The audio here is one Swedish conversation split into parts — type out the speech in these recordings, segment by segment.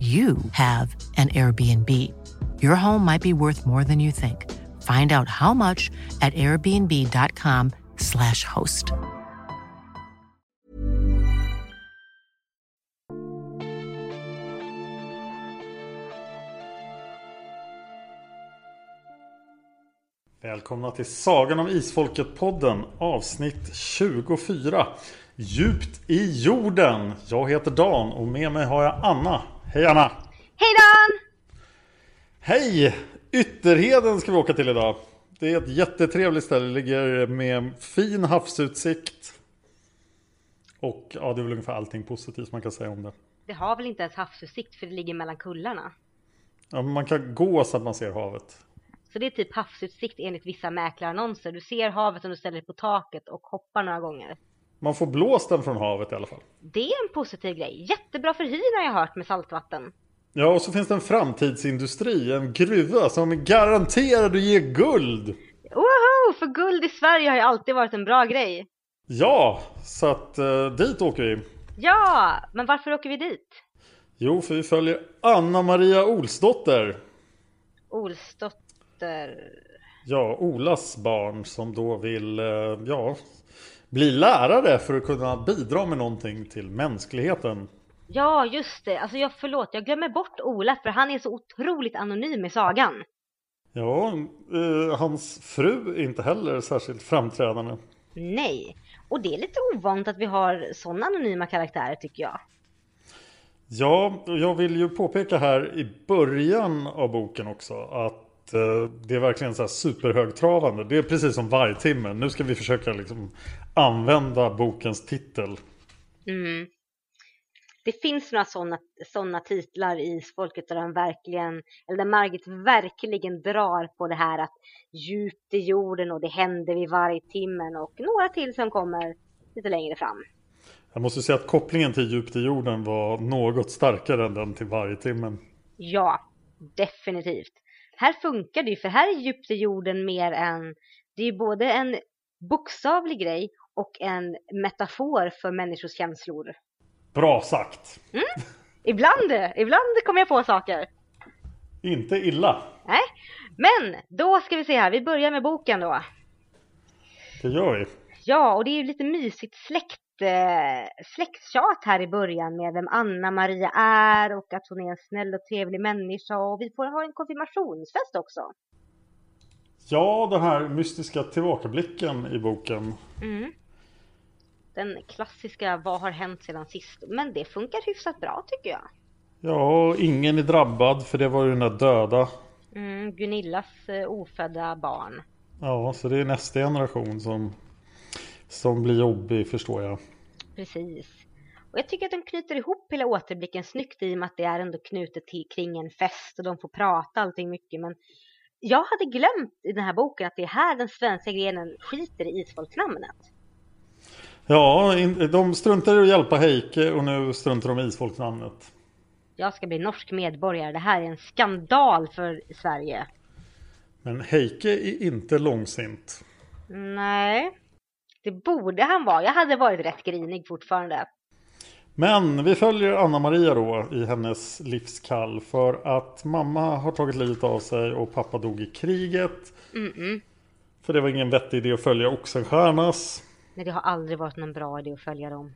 you have an Airbnb. Your home might be worth more than you think. Find out how much at airbnb.com/slash host. Välkomna till Sagan om Isfolket-podden avsnitt 24 Djupt i jorden. Jag heter Dan och med mig har jag Anna. Hej Anna! Hej Dan! Hej! Ytterheden ska vi åka till idag. Det är ett jättetrevligt ställe. Det ligger med fin havsutsikt. Och ja, det är väl ungefär allting positivt man kan säga om det. Det har väl inte ens havsutsikt för det ligger mellan kullarna. Ja, men man kan gå så att man ser havet. Så det är typ havsutsikt enligt vissa mäklarannonser. Du ser havet om du ställer dig på taket och hoppar några gånger. Man får blåsten från havet i alla fall. Det är en positiv grej. Jättebra för hyn har jag hört med saltvatten. Ja, och så finns det en framtidsindustri, en gruva som är garanterad att ge guld. Woho! För guld i Sverige har ju alltid varit en bra grej. Ja, så att eh, dit åker vi. Ja, men varför åker vi dit? Jo, för vi följer Anna Maria Olsdotter. Olsdotter... Ja, Olas barn som då vill, eh, ja, bli lärare för att kunna bidra med någonting till mänskligheten. Ja, just det. Alltså jag förlåt, jag glömmer bort Ola för han är så otroligt anonym i sagan. Ja, eh, hans fru är inte heller särskilt framträdande. Nej, och det är lite ovanligt att vi har sådana anonyma karaktärer tycker jag. Ja, jag vill ju påpeka här i början av boken också att eh, det är verkligen så här superhögtravande. Det är precis som vargtimmen. Nu ska vi försöka liksom använda bokens titel. Mm. Det finns några sådana såna titlar i Folket där de verkligen, eller där Margit verkligen drar på det här att djupt i jorden och det händer vid vargtimmen och några till som kommer lite längre fram. Jag måste säga att kopplingen till djupt i jorden var något starkare än den till vargtimmen. Ja, definitivt. Här funkar det ju, för här är djupt i jorden mer än, det är ju både en bokstavlig grej och en metafor för människors känslor. Bra sagt! Mm. Ibland, ibland kommer jag på saker. Inte illa. Nej, men då ska vi se här, vi börjar med boken då. Det gör vi. Ja, och det är ju lite mysigt släkt, eh, släkttjat här i början med vem Anna Maria är och att hon är en snäll och trevlig människa och vi får ha en konfirmationsfest också. Ja, den här mystiska tillbakablicken i boken. Mm. Den klassiska vad har hänt sedan sist? Men det funkar hyfsat bra tycker jag. Ja, ingen är drabbad för det var ju den där döda. Mm, Gunillas eh, ofödda barn. Ja, så det är nästa generation som, som blir jobbig förstår jag. Precis. Och jag tycker att de knyter ihop hela återblicken snyggt i och med att det är ändå knutet till, kring en fest och de får prata allting mycket. Men jag hade glömt i den här boken att det är här den svenska grenen skiter i isfolksnamnet. Ja, de struntar i att hjälpa Heike och nu struntar de i isfolksnamnet. jag ska bli norsk medborgare. Det här är en skandal för Sverige. Men Heike är inte långsint. Nej, det borde han vara. Jag hade varit rätt grinig fortfarande. Men vi följer Anna-Maria då i hennes livskall för att mamma har tagit livet av sig och pappa dog i kriget. Mm -mm. För det var ingen vettig idé att följa Oxenstiernas. Nej, det har aldrig varit någon bra idé att följa dem.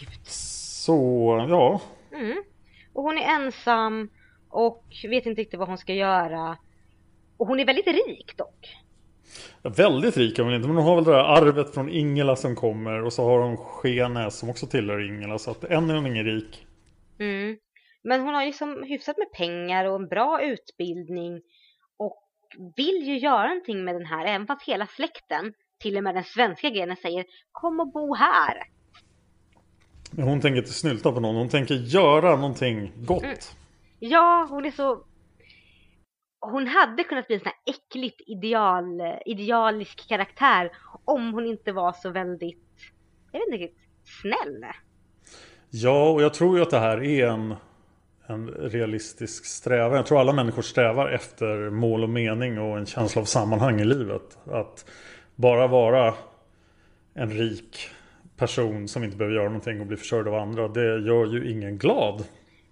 Gud. Så, ja. Mm. Och hon är ensam och vet inte riktigt vad hon ska göra. Och hon är väldigt rik dock. Ja, väldigt rik är hon inte, men hon har väl det där arvet från Ingela som kommer. Och så har hon Skenes som också tillhör Ingela. Så att än är hon ingen rik. Mm. Men hon har liksom hyfsat med pengar och en bra utbildning. Och vill ju göra någonting med den här, även fast hela släkten, till och med den svenska grenen säger Kom och bo här. Men hon tänker inte snylta på någon, hon tänker göra någonting gott. Mm. Ja, hon är så hon hade kunnat bli en sån här äckligt ideal, idealisk karaktär om hon inte var så väldigt, jag vet inte riktigt, snäll. Ja, och jag tror ju att det här är en, en realistisk strävan. Jag tror alla människor strävar efter mål och mening och en känsla av sammanhang i livet. Att bara vara en rik person som inte behöver göra någonting och bli försörjd av andra, det gör ju ingen glad.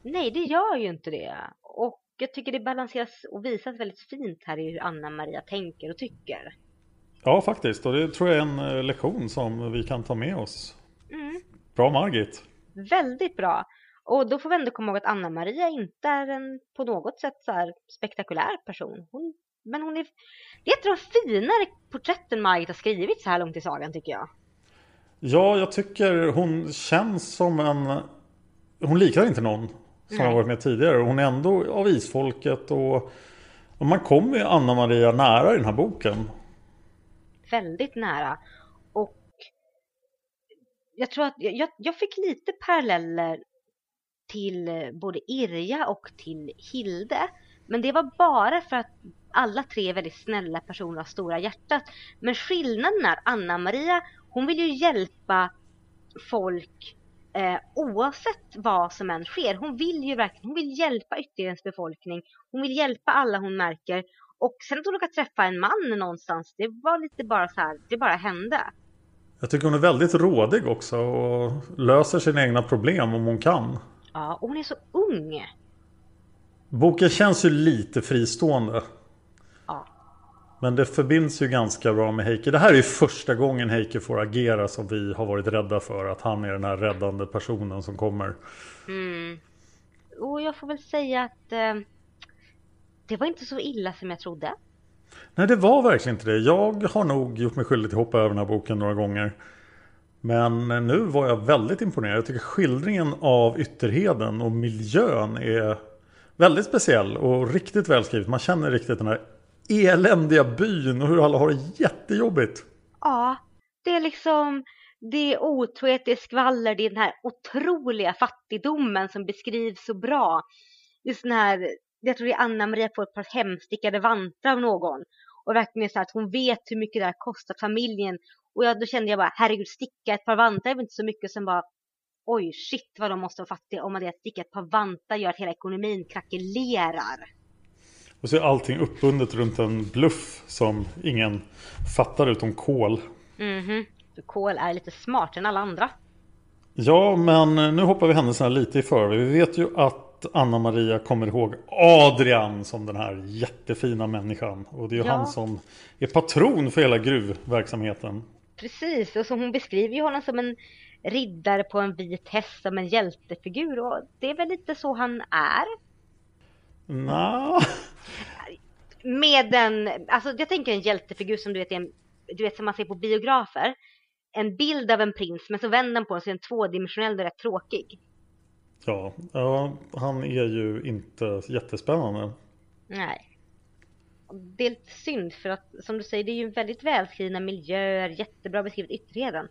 Nej, det gör ju inte det. Och jag tycker det balanseras och visas väldigt fint här i hur Anna-Maria tänker och tycker. Ja, faktiskt. Och det tror jag är en eh, lektion som vi kan ta med oss. Mm. Bra Margit! Väldigt bra! Och då får vi ändå komma ihåg att Anna-Maria inte är en på något sätt så här spektakulär person. Hon, men hon är, det är ett av de finare porträtten Margit har skrivit så här långt i sagan tycker jag. Ja, jag tycker hon känns som en... Hon liknar inte någon som har varit med tidigare. Hon är ändå av isfolket och, och man kommer ju Anna-Maria nära i den här boken. Väldigt nära. Och jag tror att jag, jag fick lite paralleller till både Irja och till Hilde. Men det var bara för att alla tre är väldigt snälla personer av stora hjärtat. Men skillnaden är Anna-Maria, hon vill ju hjälpa folk eh, oavsett vad som än sker. Hon vill ju verkligen, hon vill hjälpa ytterligare befolkning. Hon vill hjälpa alla hon märker. Och sen att hon råkar träffa en man någonstans, det var lite bara så här, det bara hände. Jag tycker hon är väldigt rådig också och löser sina egna problem om hon kan. Ja, och hon är så ung. Boken känns ju lite fristående. Men det förbinds ju ganska bra med Heike. Det här är ju första gången Heike får agera som vi har varit rädda för. Att han är den här räddande personen som kommer. Mm. Och jag får väl säga att eh, det var inte så illa som jag trodde. Nej, det var verkligen inte det. Jag har nog gjort mig skyldig till att hoppa över den här boken några gånger. Men nu var jag väldigt imponerad. Jag tycker skildringen av Ytterheden och miljön är väldigt speciell och riktigt välskrivet. Man känner riktigt den här eländiga byn och hur alla har det jättejobbigt. Ja, det är liksom det är otrohet, det är skvaller, det är den här otroliga fattigdomen som beskrivs så bra. Just den här, jag tror det är Anna-Maria får ett par hemstickade vantar av någon. Och verkligen så att hon vet hur mycket det här kostar familjen. Och jag, då kände jag bara, herregud, sticka ett par vantar är väl inte så mycket som bara, oj, shit vad de måste vara fattiga. Om man det att sticka ett par vantar gör att hela ekonomin krackelerar. Och så är allting uppbundet runt en bluff som ingen fattar utom kol. Mhm. Mm kol är lite smartare än alla andra. Ja, men nu hoppar vi händelserna lite i förväg. Vi vet ju att Anna-Maria kommer ihåg Adrian som den här jättefina människan. Och det är ju ja. han som är patron för hela gruvverksamheten. Precis, och som hon beskriver ju honom som en riddare på en vit häst, som en hjältefigur. Och det är väl lite så han är. Nå. Med en, alltså jag tänker en hjältefigur som du vet, en, du vet som man ser på biografer. En bild av en prins men så vänder den på den så är den tvådimensionell och rätt tråkig. Ja, ja, han är ju inte jättespännande. Nej. Det är lite synd för att som du säger det är ju väldigt välskrivna miljöer, jättebra beskrivet ytterheden.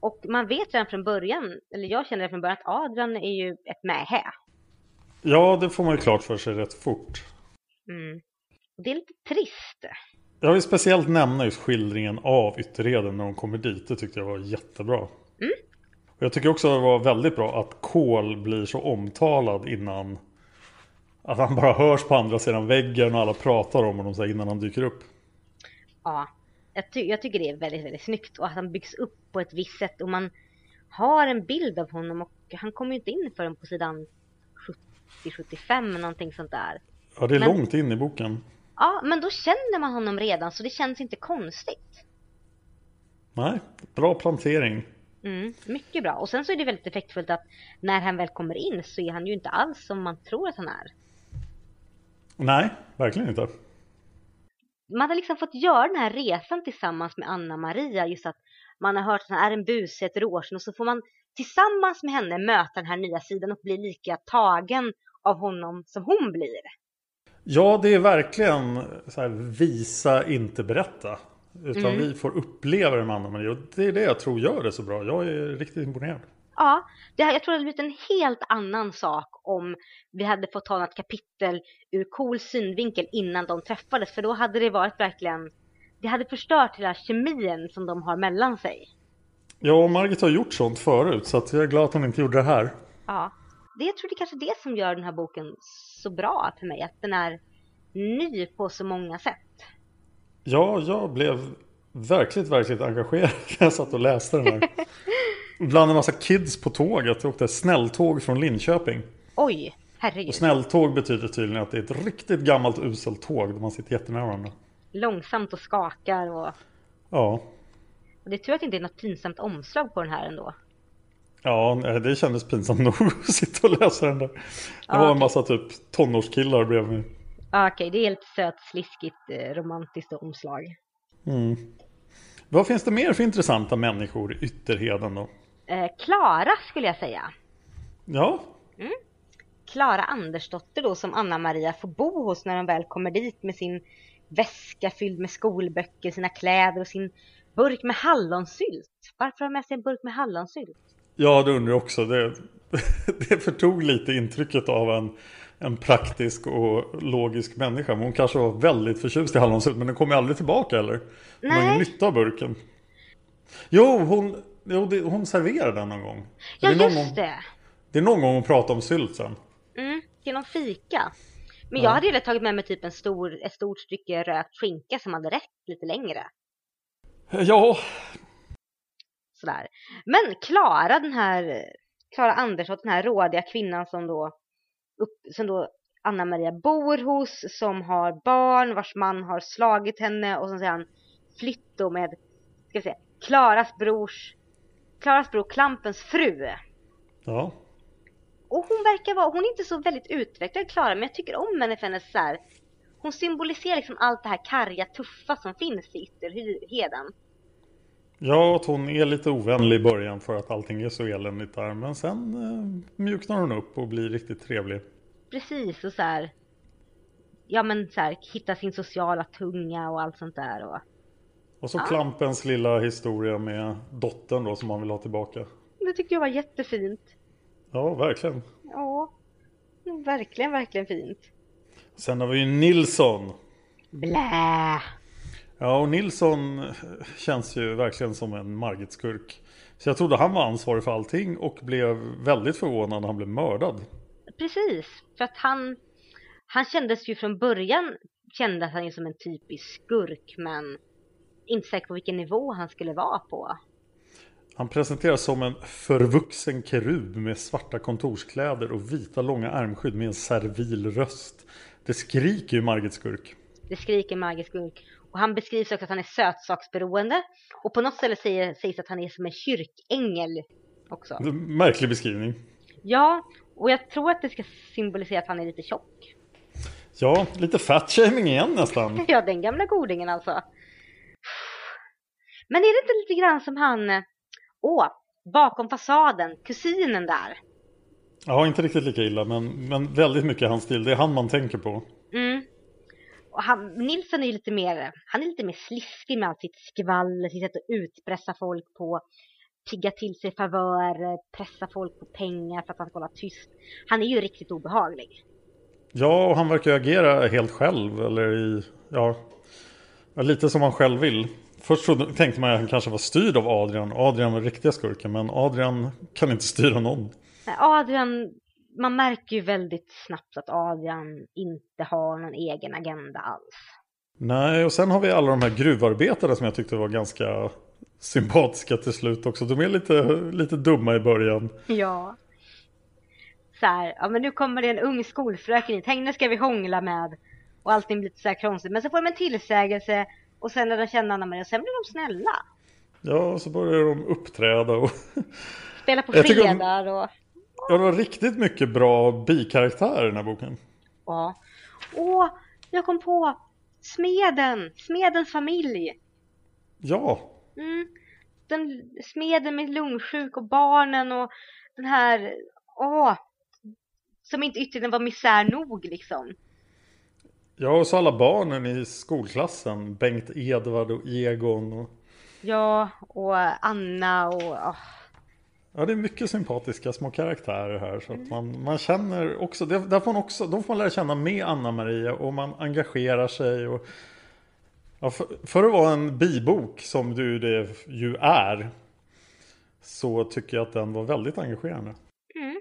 Och man vet redan från början, eller jag känner redan från början att Adrian är ju ett mähä. Ja, det får man ju klart för sig rätt fort. Mm. Det är lite trist. Jag vill speciellt nämna just skildringen av Ytterheden när de kommer dit. Det tyckte jag var jättebra. Mm. Och jag tycker också det var väldigt bra att Kohl blir så omtalad innan att han bara hörs på andra sidan väggen och alla pratar om honom så innan han dyker upp. Ja, jag, ty jag, tycker det är väldigt, väldigt snyggt och att han byggs upp på ett visst sätt och man har en bild av honom och han kommer ju inte in förrän på sidan 70-75 någonting sånt där. Ja, det är men, långt in i boken. Ja, men då känner man honom redan så det känns inte konstigt. Nej, bra plantering. Mm, mycket bra. Och sen så är det väldigt effektfullt att när han väl kommer in så är han ju inte alls som man tror att han är. Nej, verkligen inte. Man har liksom fått göra den här resan tillsammans med Anna-Maria. Just att man har hört att han är en buse ett råsen och så får man tillsammans med henne möta den här nya sidan och bli lika tagen av honom som hon blir. Ja, det är verkligen så här, visa, inte berätta. Utan mm. vi får uppleva det med Anna-Maria och det är det jag tror gör det så bra. Jag är riktigt imponerad. Ja, det, jag tror det hade blivit en helt annan sak om vi hade fått ta något kapitel ur cool synvinkel innan de träffades. För då hade det varit verkligen, det hade förstört hela kemin som de har mellan sig. Ja, och Margit har gjort sånt förut så jag är glad att hon inte gjorde det här. Ja, det jag tror det är kanske det som gör den här boken så bra för mig. Att den är ny på så många sätt. Ja, jag blev verkligt, verkligt engagerad när jag satt och läste den här. Bland en massa kids på tåget. Jag åkte snälltåg från Linköping. Oj, herregud. Och snälltåg betyder tydligen att det är ett riktigt gammalt uselt tåg där man sitter jättenära varandra. Långsamt och skakar och... Ja. Och det är tur att det inte är något pinsamt omslag på den här ändå. Ja, det kändes pinsamt nog att sitta och läsa den där. Det ja, var en massa typ tonårskillar bredvid mig. Okej, okay, det är helt sött, sliskigt, eh, romantiskt omslag. Mm. Vad finns det mer för intressanta människor i Ytterheden då? Eh, Klara eh, skulle jag säga. Ja. Klara mm. Andersdotter då som Anna-Maria får bo hos när de väl kommer dit med sin väska fylld med skolböcker, sina kläder och sin burk med hallonsylt. Varför har de med sig en burk med hallonsylt? Ja, det undrar jag också. Det, det förtog lite intrycket av en en praktisk och logisk människa. Men hon kanske var väldigt förtjust i hallonsylt. Men den kom ju aldrig tillbaka eller? Hon har ingen nytta av burken. Jo, hon, jo, det, hon serverade den någon gång. Ja, det just gång, det. Det är någon gång hon pratar om sylt sen. Mm, genom fika. Men ja. jag hade ju tagit med mig typ en stor, ett stort stycke rökt skinka som hade räckt lite längre. Ja. Sådär. Men Klara, den här Klara Andersson, den här rådiga kvinnan som då upp, som då Anna-Maria bor hos, som har barn, vars man har slagit henne och som sedan flytt då med, ska jag säga, Klaras brors, Klaras bror Klampens fru. Ja. Och hon verkar vara, hon är inte så väldigt utvecklad Klara, men jag tycker om henne för hennes så här, hon symboliserar liksom allt det här karga, tuffa som finns i Ytterheden. Ja, att hon är lite ovänlig i början för att allting är så eländigt där. Men sen eh, mjuknar hon upp och blir riktigt trevlig. Precis, och så här, Ja men så här, hitta sin sociala tunga och allt sånt där. Och, och så ja. Klampens lilla historia med dottern då som man vill ha tillbaka. Det tyckte jag var jättefint. Ja, verkligen. Ja, verkligen, verkligen fint. Sen har vi ju Nilsson. Blä. Ja, och Nilsson känns ju verkligen som en Margit-skurk. Så jag trodde han var ansvarig för allting och blev väldigt förvånad när han blev mördad. Precis, för att han, han kändes ju från början, kände han ju som en typisk skurk, men inte säker på vilken nivå han skulle vara på. Han presenteras som en förvuxen kerub med svarta kontorskläder och vita långa armskydd med en servil röst. Det skriker ju Margit Skurk. Det skriker Margit Skurk. Och han beskrivs också att han är sötsaksberoende. Och på något ställe säger, sägs att han är som en kyrkängel också. Märklig beskrivning. Ja, och jag tror att det ska symbolisera att han är lite tjock. Ja, lite fatshaming igen nästan. ja, den gamla godingen alltså. Men är det inte lite grann som han, åh, bakom fasaden, kusinen där? Ja, inte riktigt lika illa, men, men väldigt mycket hans stil. Det är han man tänker på. Mm. Och han, Nilsson är lite mer, han är lite mer sliskig med allt sitt skvaller, sitt sätt att utpressa folk på, tigga till sig favörer, pressa folk på pengar för att han ska hålla tyst. Han är ju riktigt obehaglig. Ja, och han verkar agera helt själv, eller i, ja, lite som han själv vill. Först trodde, tänkte man att han kanske var styrd av Adrian. Adrian var riktiga skurken. Men Adrian kan inte styra någon. Adrian, man märker ju väldigt snabbt att Adrian inte har någon egen agenda alls. Nej, och sen har vi alla de här gruvarbetare som jag tyckte var ganska sympatiska till slut också. De är lite, lite dumma i början. Ja. Så här, ja men nu kommer det en ung skolfröken hit, henne ska vi hångla med. Och allting blir lite så här konstigt. Men så får de en tillsägelse och sen när de känner Anna Maria, och sen blir de snälla. Ja, och så börjar de uppträda och... Spela på fredagar och... Ja, det var riktigt mycket bra bikaraktärer i den här boken. Ja. Åh, jag kom på Smeden, Smedens familj. Ja. Mm. Den smeden med lungsjuk och barnen och den här, åh, som inte ytterligare var misär nog liksom. Ja, och så alla barnen i skolklassen. Bengt Edvard och Egon. Och... Ja, och Anna och... Oh. Ja, det är mycket sympatiska små karaktärer här. Så att man, man känner också, där får man också, de får man lära känna med Anna-Maria och man engagerar sig. Och, ja, för, för, att vara en bibok som du det ju är. Så tycker jag att den var väldigt engagerande. Mm.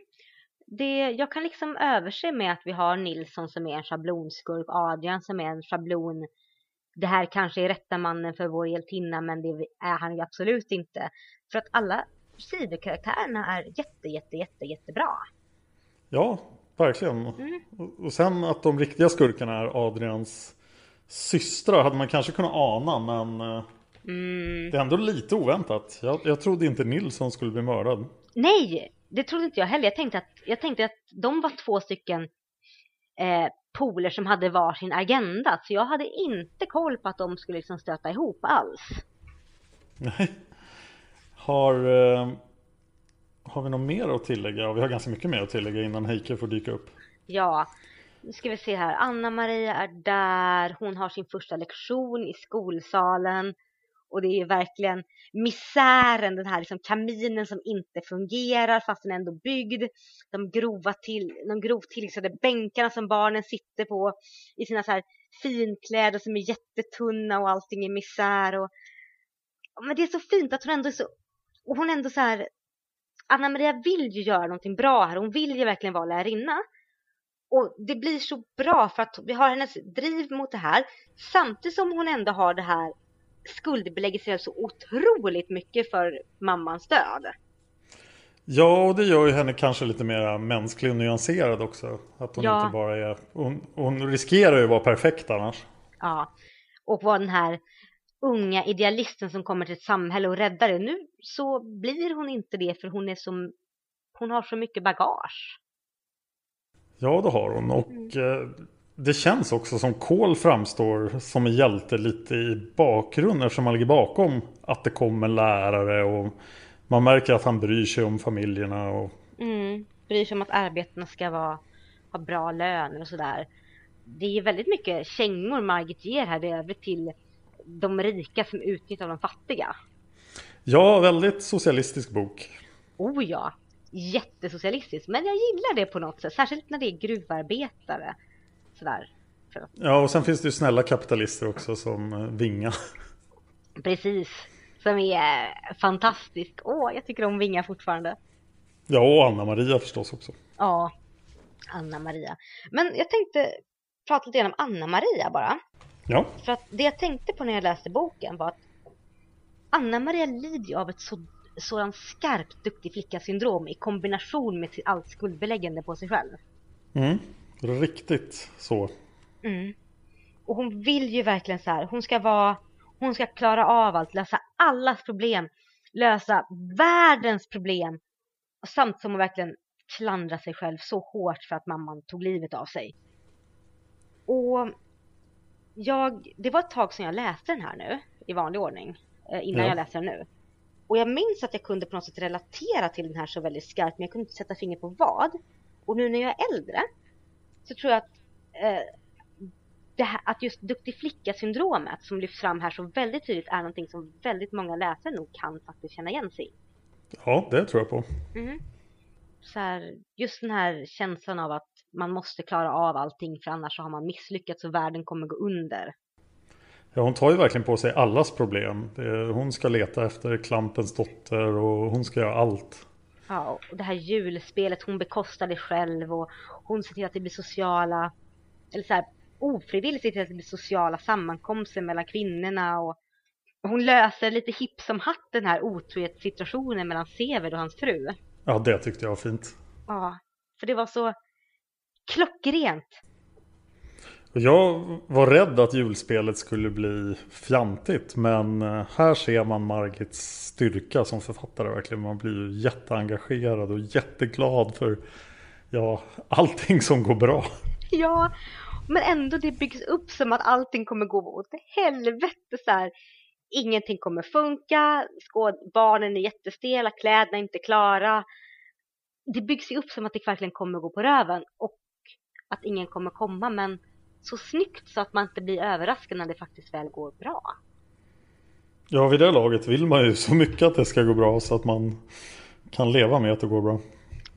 Det, jag kan liksom överse med att vi har Nilsson som är en schablonskurk, Adrian som är en schablon det här kanske är rätta mannen för vår hjältinna men det är han ju absolut inte. För att alla sidokaraktärerna är jätte, jätte, jätte, jättebra. Ja, verkligen. Mm. Och sen att de riktiga skurkarna är Adrians systrar hade man kanske kunnat ana men eh, mm. det är ändå lite oväntat. Jag, jag trodde inte Nilsson skulle bli mördad. Nej, det trodde inte jag heller. Jag tänkte att, jag tänkte att de var två stycken eh, poler som hade varsin agenda. Så jag hade inte koll på att de skulle liksom stöta ihop alls. Nej. Har, eh, har vi något mer att tillägga? Vi har ganska mycket mer att tillägga innan Heike får dyka upp. Ja, nu ska vi se här. Anna-Maria är där. Hon har sin första lektion i skolsalen. Och det är verkligen misären, den här liksom kaminen som inte fungerar fast den är ändå byggd. De grova till, de grovt tillyxade bänkarna som barnen sitter på i sina så här finkläder som är jättetunna och allting är misär. Och, men det är så fint att hon ändå är så och hon ändå så här, Anna Maria vill ju göra någonting bra här. Hon vill ju verkligen vara lärarinna. Och det blir så bra för att vi har hennes driv mot det här. Samtidigt som hon ändå har det här skuldbelägger sig så otroligt mycket för mammans död. Ja, och det gör ju henne kanske lite mer mänsklig och nyanserad också. Att hon ja. inte bara är... Hon, hon riskerar ju att vara perfekt annars. Ja, och vara den här unga idealisten som kommer till ett samhälle och räddar det. Nu så blir hon inte det för hon är som hon har så mycket bagage. Ja, det har hon och mm. eh, det känns också som Kohl framstår som en hjälte lite i bakgrunden eftersom han ligger bakom att det kommer lärare och man märker att han bryr sig om familjerna. Och... Mm, bryr sig om att arbetarna ska vara, ha bra löner och sådär. Det är väldigt mycket kängor Margit ger här över till de rika som utnyttjar de fattiga. Ja, väldigt socialistisk bok. Oh ja, jättesocialistisk. Men jag gillar det på något sätt, särskilt när det är gruvarbetare. Sådär. Ja, och sen finns det ju snälla kapitalister också som eh, Vinga. Precis, som är fantastisk. Åh, jag tycker om Vinga fortfarande. Ja, och Anna-Maria förstås också. Ja, Anna-Maria. Men jag tänkte prata lite grann om Anna-Maria bara. Ja. För att det jag tänkte på när jag läste boken var att Anna-Maria lider av ett så, sådant skarpt duktig flicka-syndrom i kombination med allt skuldbeläggande på sig själv. Mm, riktigt så. Mm. Och hon vill ju verkligen så här, hon ska vara, hon ska klara av allt, lösa allas problem, lösa världens problem. Och samtidigt som hon verkligen klandrar sig själv så hårt för att mamman tog livet av sig. Och jag, det var ett tag sedan jag läste den här nu i vanlig ordning. Eh, innan ja. jag läste den nu. Och jag minns att jag kunde på något sätt relatera till den här så väldigt skarpt men jag kunde inte sätta fingret på vad. Och nu när jag är äldre så tror jag att eh, här, att just duktig flicka-syndromet som lyfts fram här så väldigt tydligt är någonting som väldigt många läsare nog kan faktiskt känna igen sig i. Ja, det tror jag på. Mm. Så här, just den här känslan av att man måste klara av allting för annars så har man misslyckats och världen kommer gå under. Ja, hon tar ju verkligen på sig allas problem. Hon ska leta efter Klampens dotter och hon ska göra allt. Ja, och det här julspelet, hon bekostar det själv och hon ser till att det blir sociala, eller så här, ofrivilligt ser till att det blir sociala sammankomster mellan kvinnorna och hon löser lite hipp som hatt den här otrohetssituationen mellan Severd och hans fru. Ja, det tyckte jag var fint. Ja, för det var så klockrent. Jag var rädd att julspelet skulle bli fjantigt men eh, här ser man Margits styrka som författare verkligen. Man blir ju jätteengagerad och jätteglad för ja, allting som går bra. Ja, men ändå det byggs upp som att allting kommer gå åt helvete så här. Ingenting kommer funka, barnen är jättestela, kläderna är inte klara. Det byggs ju upp som att det verkligen kommer gå på röven och att ingen kommer komma men så snyggt så att man inte blir överraskad när det faktiskt väl går bra. Ja, vid det laget vill man ju så mycket att det ska gå bra så att man kan leva med att det går bra.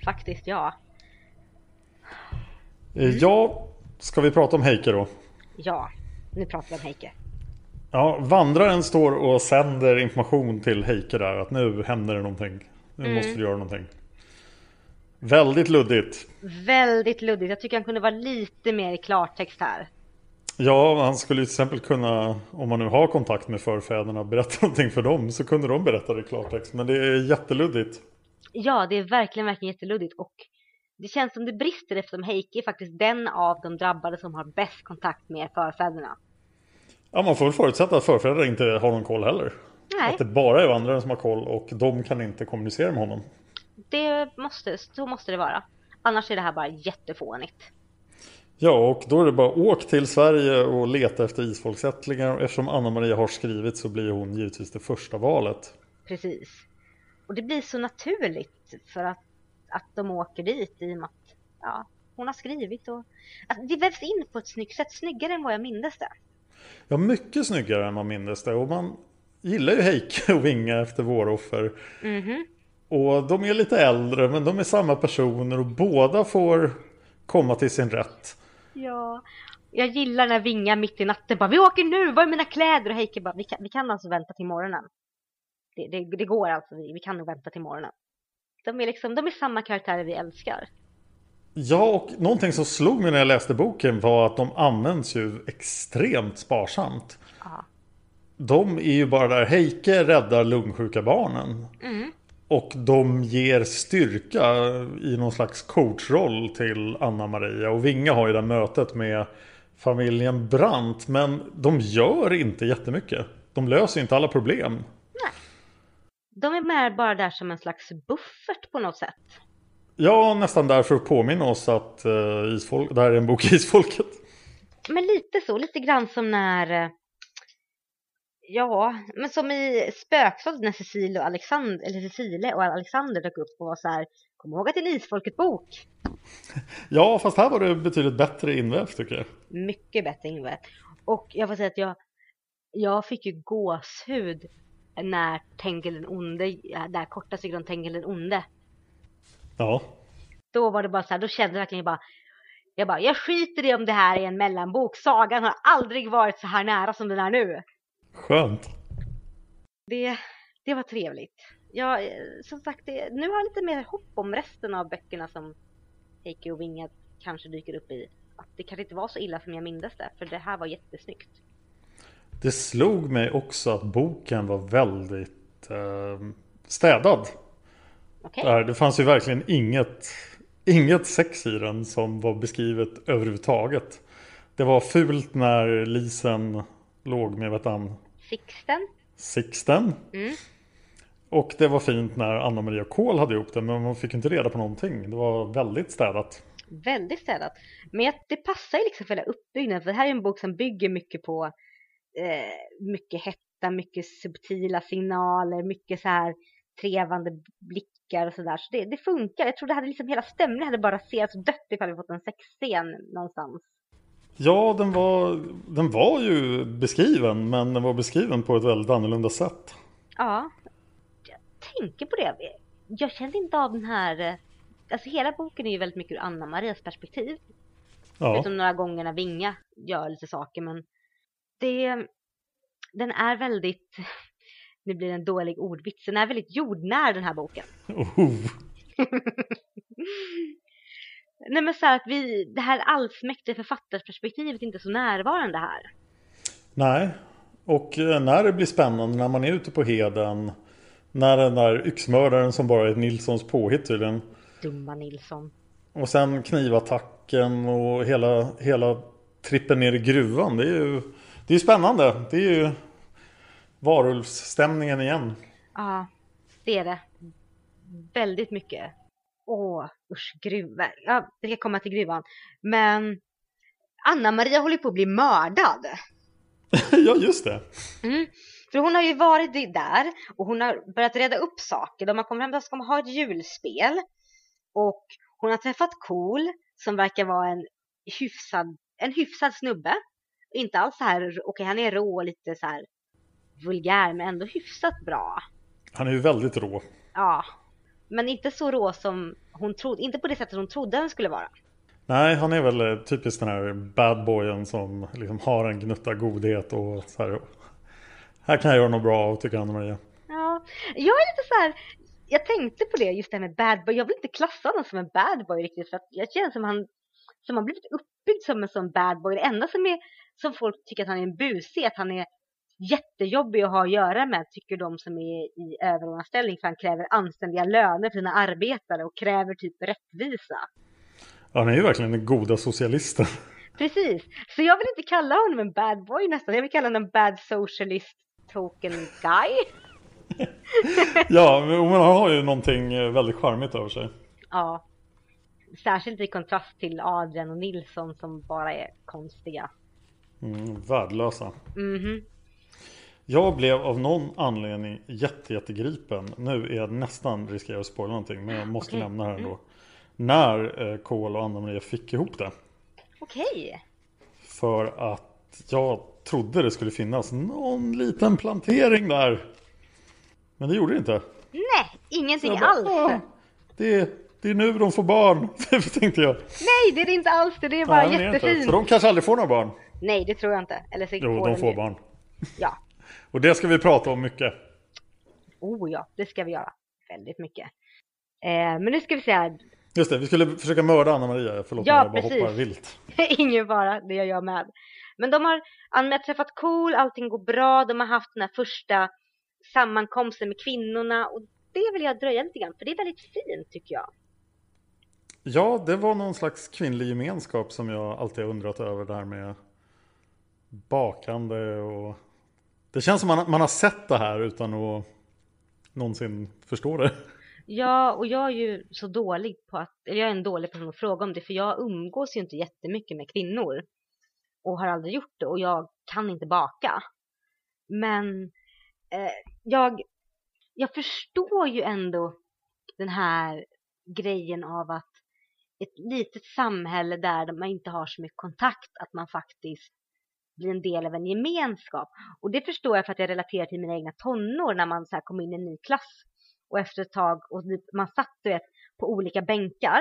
Faktiskt, ja. Mm. Ja, ska vi prata om Heike då? Ja, nu pratar vi om Heike. Ja, vandraren står och sänder information till Heike där att nu händer det någonting. Nu mm. måste du göra någonting. Väldigt luddigt. Väldigt luddigt. Jag tycker han kunde vara lite mer i klartext här. Ja, han skulle till exempel kunna, om man nu har kontakt med förfäderna, berätta någonting för dem. Så kunde de berätta det i klartext. Men det är jätteluddigt. Ja, det är verkligen, verkligen jätteluddigt. Och det känns som det brister eftersom Heike är faktiskt den av de drabbade som har bäst kontakt med förfäderna. Ja, man får väl förutsätta att förfäder inte har någon koll heller. Nej. Att det bara är vandraren som har koll och de kan inte kommunicera med honom. Det måste, så måste det vara. Annars är det här bara jättefånigt. Ja, och då är det bara åk till Sverige och leta efter isfolksättlingar. Eftersom Anna-Maria har skrivit så blir hon givetvis det första valet. Precis. Och det blir så naturligt för att, att de åker dit i och med att ja, hon har skrivit. Och, att det vävs in på ett snyggt sätt, snyggare än vad jag mindes det. Ja, mycket snyggare än man mindes det. Och man gillar ju Heike och Vinga efter Våroffer. Mm -hmm. Och de är lite äldre men de är samma personer och båda får komma till sin rätt. Ja, jag gillar när Vinga mitt i natten bara Vi åker nu, var är mina kläder? Och Heike bara Vi kan, vi kan alltså vänta till morgonen. Det, det, det går alltså, vi, vi kan nog vänta till morgonen. De är liksom, de är samma karaktärer vi älskar. Ja, och någonting som slog mig när jag läste boken var att de används ju extremt sparsamt. Aha. De är ju bara där, Heike räddar lungsjuka barnen. Mm. Och de ger styrka i någon slags coachroll till Anna-Maria. Och Vinga har ju det mötet med familjen Brandt. Men de gör inte jättemycket. De löser inte alla problem. Nej. De är mer bara där som en slags buffert på något sätt. Ja, nästan där för att påminna oss att uh, isfolk, det här är en bok Isfolket. Men lite så, lite grann som när uh, Ja, men som i Spökslottet när Cecilia och Alexander, eller Cecilia och Alexander dök upp och var så här Kom ihåg att det är en Isfolket-bok! Ja, fast här var det betydligt bättre invävt tycker jag. Mycket bättre invävt. Och jag får säga att jag, jag fick ju gåshud när Tengil den onde, där korta stycket om Tengil den onde. Ja. Då var det bara så här, då kände jag verkligen bara jag bara, jag skiter i om det här är en mellanbok. Sagan har aldrig varit så här nära som den är nu. Skönt. Det, det var trevligt. Ja, som sagt, det, nu har jag lite mer hopp om resten av böckerna som Heike och Vinga kanske dyker upp i. Att det kanske inte var så illa som jag mindes det, för det här var jättesnyggt. Det slog mig också att boken var väldigt eh, städad. Okay. Det fanns ju verkligen inget, inget sex i den som var beskrivet överhuvudtaget. Det var fult när Lisen låg med vet han, Sixten. Sixten. Mm. Och det var fint när Anna-Maria Kohl hade ihop det men man fick inte reda på någonting. Det var väldigt städat. Väldigt städat. Men det passar ju liksom för hela uppbyggnaden. För det här är en bok som bygger mycket på eh, mycket hetta, mycket subtila signaler, mycket så här trevande blickar och sådär. Så det, det funkar. Jag tror det hade liksom hela stämningen hade bara raserats dött ifall vi fått en sexscen någonstans. Ja, den var, den var ju beskriven, men den var beskriven på ett väldigt annorlunda sätt. Ja, jag tänker på det. Jag kände inte av den här... Alltså hela boken är ju väldigt mycket ur Anna-Marias perspektiv. Ja. Förutom några gånger när Vinga gör lite saker, men det... den är väldigt, nu blir det en dålig ordvits, den är väldigt jordnära den här boken. Oh. Nej men så här att vi, det här allsmäktiga författarperspektivet är inte så närvarande här. Nej, och eh, när det blir spännande när man är ute på heden när den där yxmördaren som bara är Nilssons påhitt tydligen. Dumma Nilsson. Och sen knivattacken och hela, hela trippen ner i gruvan. Det är ju det är spännande. Det är ju varulvsstämningen igen. Ja, det är det. Väldigt mycket. Åh, usch, gruvor. Ja, vi ska komma till gruvan. Men Anna-Maria håller på att bli mördad. ja, just det. Mm. För hon har ju varit där och hon har börjat reda upp saker. De har kommit hem och ska ha ett julspel. Och hon har träffat Cool som verkar vara en hyfsad, en hyfsad snubbe. Inte alls så här, okej okay, han är rå och lite så här vulgär men ändå hyfsat bra. Han är ju väldigt rå. Ja, men inte så rå som hon trodde, inte på det sättet hon trodde han skulle vara. Nej, han är väl eh, typiskt den här badboyen som liksom har en gnutta godhet och så här. Här kan jag göra något bra av tycker Anna-Maria. Ja, jag är lite så här, jag tänkte på det just det här med badboy. Jag vill inte klassa honom som en badboy riktigt för att jag känner som han som har blivit uppbyggd som en sån badboy. Det enda som är som folk tycker att han är en busig är att han är jättejobbig att ha att göra med tycker de som är i överordnad ställning för han kräver anständiga löner för sina arbetare och kräver typ rättvisa. Ja, han är ju verkligen den goda socialisten. Precis, så jag vill inte kalla honom en bad boy nästan, jag vill kalla honom en bad socialist token guy. ja, men han har ju någonting väldigt charmigt över sig. Ja, särskilt i kontrast till Adrian och Nilsson som bara är konstiga. Mm, värdelösa. Mm jag blev av någon anledning jätte, jättegripen. Nu är jag nästan riskerar att spoila någonting men jag måste okay. nämna här ändå. Mm. När eh, Kohl och Anna-Maria fick ihop det. Okej. Okay. För att jag trodde det skulle finnas någon liten plantering där. Men det gjorde det inte. Nej, ingenting bara, alls. det, är, det är nu de får barn, tänkte jag. Nej, det är det inte alls. Det är bara Nej, jättefint. Så de kanske aldrig får några barn. Nej, det tror jag inte. Eller så jo, de får barn. Ja, och det ska vi prata om mycket. Oh ja, det ska vi göra. Väldigt mycket. Eh, men nu ska vi se Just det, vi skulle försöka mörda Anna-Maria. Förlåt ja, jag bara precis. hoppar vilt. Ingen fara, det gör jag med. Men de har anmält träffat cool, allting går bra. De har haft den här första sammankomsten med kvinnorna. Och det vill jag dröja lite grann, för det är väldigt fint tycker jag. Ja, det var någon slags kvinnlig gemenskap som jag alltid har undrat över där med bakande och det känns som man, man har sett det här utan att någonsin förstå det. Ja, och jag är ju så dålig på att, eller jag är en dålig person att fråga om det, för jag umgås ju inte jättemycket med kvinnor. Och har aldrig gjort det, och jag kan inte baka. Men eh, jag, jag förstår ju ändå den här grejen av att ett litet samhälle där man inte har så mycket kontakt, att man faktiskt bli en del av en gemenskap. Och det förstår jag för att jag relaterar till mina egna tonår när man så kom in i en ny klass. Och efter ett tag, och man satt du vet, på olika bänkar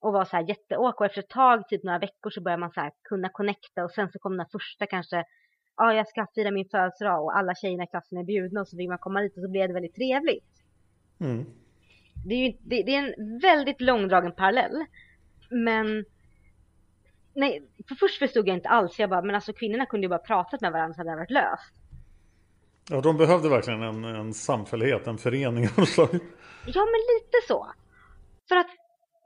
och var så här jätteåk och efter ett tag, typ några veckor så började man så kunna connecta och sen så kom den första kanske ja, jag ska fira min födelsedag och alla tjejerna i klassen är bjudna och så vill man komma dit och så blev det väldigt trevligt. Mm. Det, är ju, det, det, är en väldigt långdragen parallell. Men nej, för först förstod jag inte alls. Jag bara, men alltså kvinnorna kunde ju bara pratat med varandra så hade det varit löst. Ja, de behövde verkligen en, en samfällighet, en förening av Ja, men lite så. För att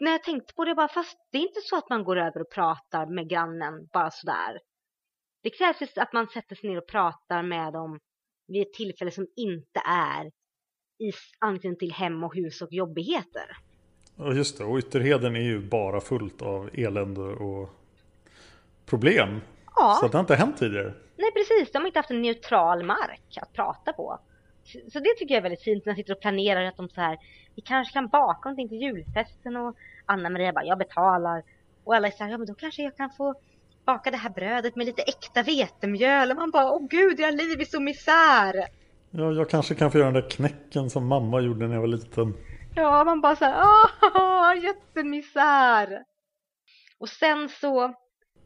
när jag tänkte på det, bara, fast det är inte så att man går över och pratar med grannen bara sådär. Det krävs att man sätter sig ner och pratar med dem vid ett tillfälle som inte är i anknytning till hem och hus och jobbigheter. Ja, just det. Och Ytterheden är ju bara fullt av elände och problem. Ja. Så det har inte hänt tidigare. Nej precis, de har inte haft en neutral mark att prata på. Så det tycker jag är väldigt fint när de sitter och planerar att de så här, vi kanske kan baka någonting till julfesten och Anna-Maria bara, jag betalar. Och alla är så här, ja men då kanske jag kan få baka det här brödet med lite äkta vetemjöl. Och man bara, åh gud, era liv är så misär. Ja, jag kanske kan få göra den där knäcken som mamma gjorde när jag var liten. Ja, man bara så här, åh, jättemisär. Och sen så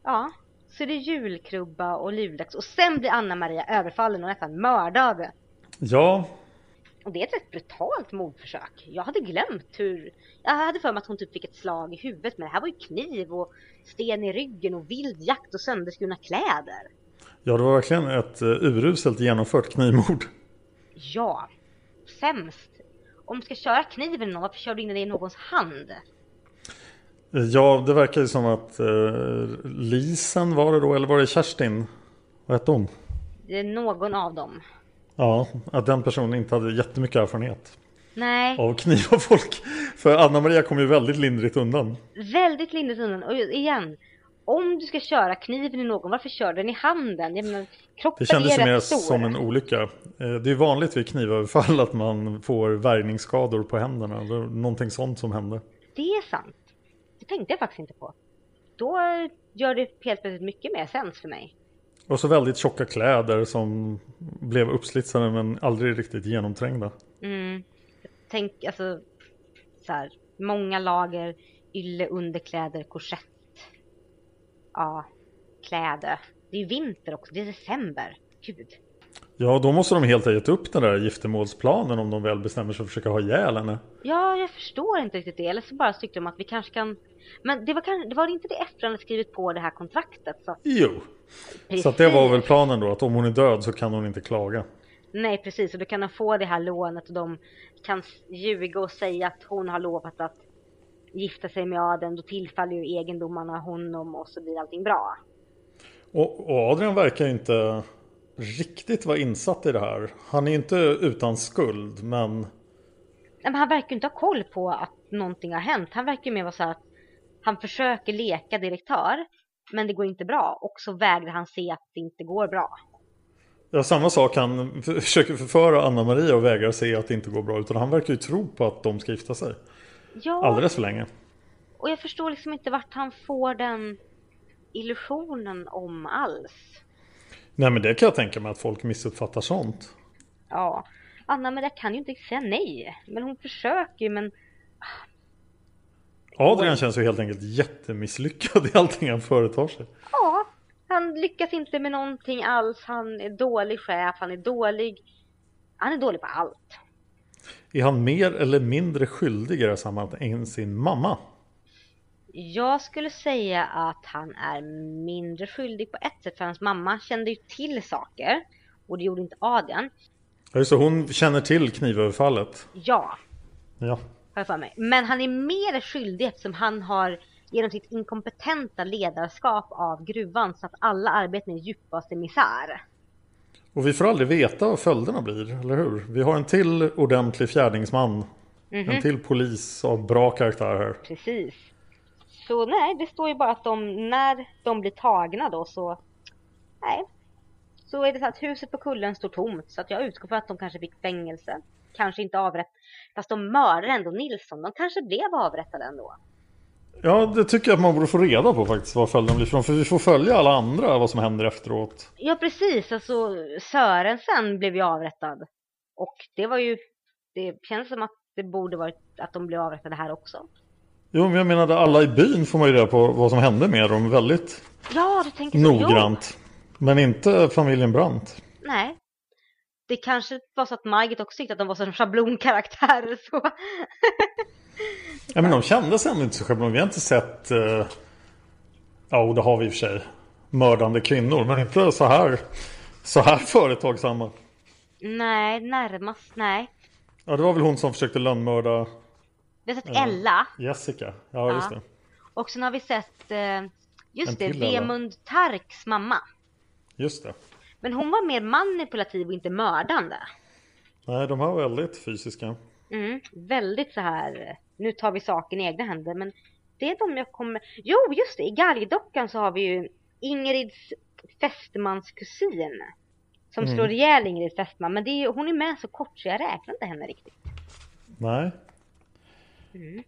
ja, Så är det julkrubba och lurdags och sen blir Anna-Maria överfallen och nästan mördad. Ja, Och det är ett rätt brutalt mordförsök. Jag hade glömt hur... Jag hade för mig att hon typ fick ett slag i huvudet men det här var ju kniv och sten i ryggen och vild jakt och sönderskurna kläder. ja det var verkligen ett eh, uruselt genomfört knivmord. Ja, sämst. Om du ska köra kniven någon, varför kör du in den i någons hand? Ja, det verkar ju som att eh, Lisen var det då, eller var det Kerstin? Vad hette hon? Det är någon av dem. Ja, att den personen inte hade jättemycket erfarenhet Nej, av kniva folk. För Anna-Maria kom ju väldigt lindrigt undan. väldigt lindrigt undan. Och igen, om du ska köra kniven i någon, varför kör den i handen? Jag menar, kroppen Det kändes är mer stor. som en olycka. Eh, Det är vanligt vid knivöverfall att man får värjningsskador på händerna. Var någonting sånt som hände. Det är sant. Det tänkte jag faktiskt inte på. Då gör det helt plötsligt mycket mer sens för mig. Och så väldigt tjocka kläder som blev uppslitsade men aldrig riktigt genomträngda. Mm. Tänk alltså så här, många lager ylle, underkläder, korsett. Ja, kläder. Det är vinter också, det är december. Gud. Ja, då måste de helt ha gett upp den där giftermålsplanen om de väl bestämmer sig för att försöka ha ihjäl henne. Ja, jag förstår inte riktigt det. Eller så bara tyckte de att vi kanske kan... Men det var, kan... det var inte det efter han hade skrivit på det här kontraktet. Så... Jo, så att det var väl planen då att om hon är död så kan hon inte klaga. Nej, precis. Och då kan de få det här lånet och de kan ljuga och säga att hon har lovat att gifta sig med Aden. Då tillfaller ju egendomarna honom och så blir allting bra. Och, och Adrian verkar inte riktigt vara insatt i det här. Han är ju inte utan skuld men Nej, men han verkar ju inte ha koll på att någonting har hänt. Han verkar ju mer vara så att han försöker leka direktör, men det går inte bra. Och så vägrar han se att det inte går bra. ja, samma sak. Han försöker förföra Anna-Maria och vägrar se att det inte går bra. Utan han verkar ju tro på att de ska gifta sig. Ja, Alldeles för länge. och jag förstår liksom inte vart han får den illusionen om alls. Nej men det kan jag tänka mig att folk missuppfattar sånt. Ja, Anna men jag kan ju inte säga nej. Men hon försöker ju men Adrian känns ju helt enkelt jättemisslyckad i allting han företar sig. ja, han lyckas inte med någonting alls. Han är dålig chef, han är dålig. Han är dålig på allt. Är han mer eller mindre skyldig i det här sammanhanget än sin mamma? Jag skulle säga att han är mindre skyldig på ett sätt för hans mamma kände ju till saker och det gjorde inte Adrian. Ja, det, hon känner till knivöverfallet. Ja, Ja. har jag för mig. Men han är mer skyldig eftersom han har genom sitt inkompetenta ledarskap av gruvan så att alla arbeten i djupaste misär. Och vi får aldrig veta vad följderna blir, eller hur? Vi har en till ordentlig fjärdingsman. En till polis av bra karaktär här. Precis. Så nej, det står ju bara att de, när de blir tagna då så, nej. Så är det så att huset på kullen står tomt så att jag utgår från att de kanske fick fängelse. Kanske inte avrätt. Fast de mördade ändå Nilsson. De kanske blev avrättade ändå. Ja, det tycker jag att man borde få reda på faktiskt vad följden blir. För vi får följa alla andra, vad som händer efteråt. Ja precis, alltså Sörensen blev ju avrättad. Och det var ju, det känns som att det borde varit att de blev avrättade här också. Jo, men jag menade alla i byn får man ju reda på vad som hände med dem väldigt Ja, du tänker så. noggrant. Men inte familjen Brandt. Nej. Det kanske var så att Margit också tyckte att de var som schablonkaraktärer så. Ja, men de kändes ändå inte så schablon. Vi har inte sett... Eh... Ja, och det har vi i och för sig. Mördande kvinnor, men inte så här, så här företagsamma. nej, närmast, nej. Ja, det var väl hon som försökte lönnmörda Vi har sett Ella. Jessica. Ja, just det. Och sen har vi sett, eh, just En det. Vemund Tarks mamma. Just det. Men hon var mer manipulativ och inte mördande. Nej, de här var väldigt fysiska. Mm, väldigt så här, nu tar vi saken i egna händer. Men det är de jag kommer... Jo, just det, i Galgdockan så har vi ju Ingrids fästmans kusin. Som Mm. slår ihjäl Ingrid fästman. Men är, hon är med så kort så jag räknar inte henne riktigt. Nej. Mm.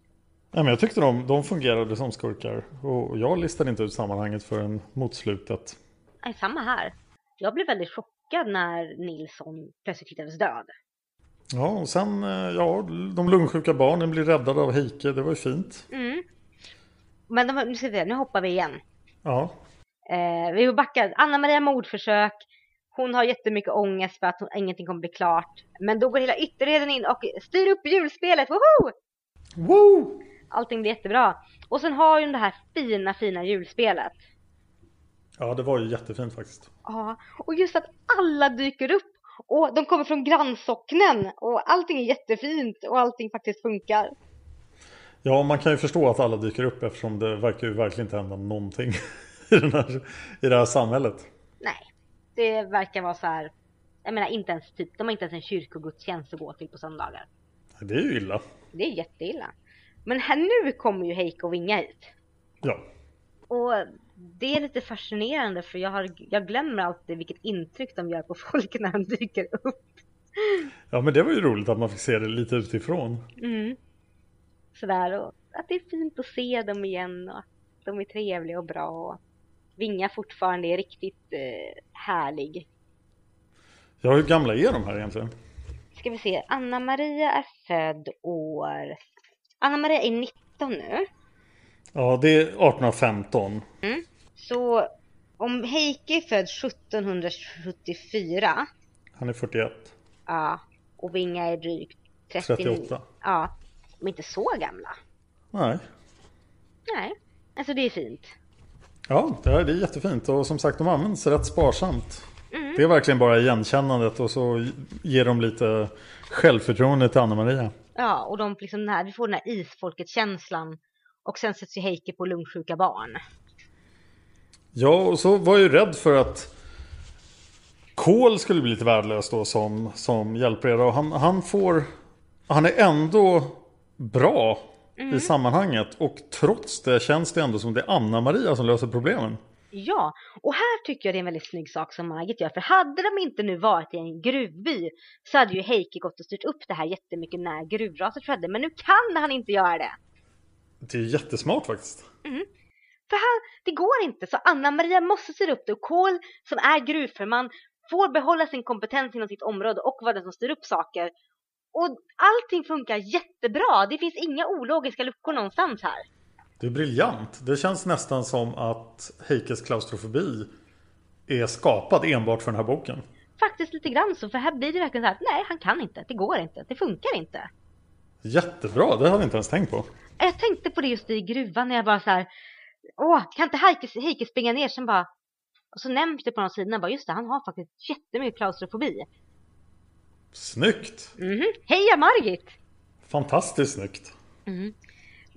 Nej, men jag tyckte de, de fungerade som skurkar. Och jag listade inte ut sammanhanget förrän mot slutet. Nej, samma här. Jag blev väldigt chockad när Nilsson plötsligt hittades död. Ja, och sen, eh, ja, de lungsjuka barnen blir räddade av Heike. Det var ju fint. Mm. Men de, nu, ska vi nu hoppar vi igen. Ja, Eh, vi backar. Anna-Maria mordförsök. Hon har jättemycket ångest för att hon, ingenting kommer bli klart. Men då går hela ytterleden in och styr upp julspelet. Woho! Woo! Allting blir jättebra. Och sen har ju det här fina, fina julspelet. Ja, det var ju jättefint faktiskt. Ja, och just att alla dyker upp och de kommer från grannsocknen och allting är jättefint och allting faktiskt funkar. Ja, man kan ju förstå att alla dyker upp eftersom det verkar ju verkligen inte hända någonting i, den här, i det här samhället. Nej, det verkar vara så här. Jag menar inte ens typ, de har inte ens en kyrkogudstjänst att gå till på söndagar. Det är ju illa. Det är jätteilla. Men här nu kommer ju Heike och Vinga hit. Ja. Och det är lite fascinerande för jag, har, jag glömmer alltid vilket intryck de gör på folk när de dyker upp. Ja, men det var ju roligt att man fick se det lite utifrån. Mm. Sådär och att det är fint att se dem igen och att de är trevliga och bra. Och Vinga fortfarande är riktigt eh, härlig. Ja, hur gamla är de här egentligen? Ska vi se, Anna-Maria är född år... Anna-Maria är 19 nu. Ja, det är 1815. Mm. Så om Heike är född 1774, Han är 41. ja, och Vinga är drygt 39. 38. Ja, de är inte så gamla. Nej. Nej, alltså det är fint. Ja, det är, det är jättefint och som sagt de används rätt sparsamt. Det är verkligen bara igenkännandet och så ger de lite självförtroende till Anna-Maria. Ja, och de liksom den här, vi får den här isfolket-känslan. Och sen sätts ju Heike på lungsjuka barn. Ja, och så var jag ju rädd för att Kol skulle bli lite värdelös då som, som hjälpreda. Och han, han får... Han är ändå bra i sammanhanget. Och trots det känns det ändå som det är Anna-Maria som löser problemen. Ja, och här tycker jag det är en väldigt snygg sak som Margit gör. För hade de inte nu varit i en gruvby så hade ju Heike gått och styrt upp det här jättemycket när gruvraset skedde. Men nu kan han inte göra det. Det är jättesmart faktiskt. För han, det går inte. Så Anna-Maria måste styra upp det. Och Kohl som är gruvförman får behålla sin kompetens inom sitt område och vara den som styr upp saker. Och allting funkar jättebra. Det finns inga ologiska luckor någonstans här. Det är briljant. Det känns nästan som att Heikes klaustrofobi är skapad enbart för den här boken. Faktiskt lite grann så. För här blir det verkligen så här att nej, han kan inte. Det går inte. Det funkar inte. Jättebra, det hade jag inte ens tänkt på. Jag tänkte på det just i gruvan när jag bara så här. Åh, kan inte Heike, Heike springa ner? Sen bara. Och så nämns det på någon sida. Bara just det, han har faktiskt jättemycket klaustrofobi. Snyggt! Mhm. Heja Margit! Fantastiskt snyggt.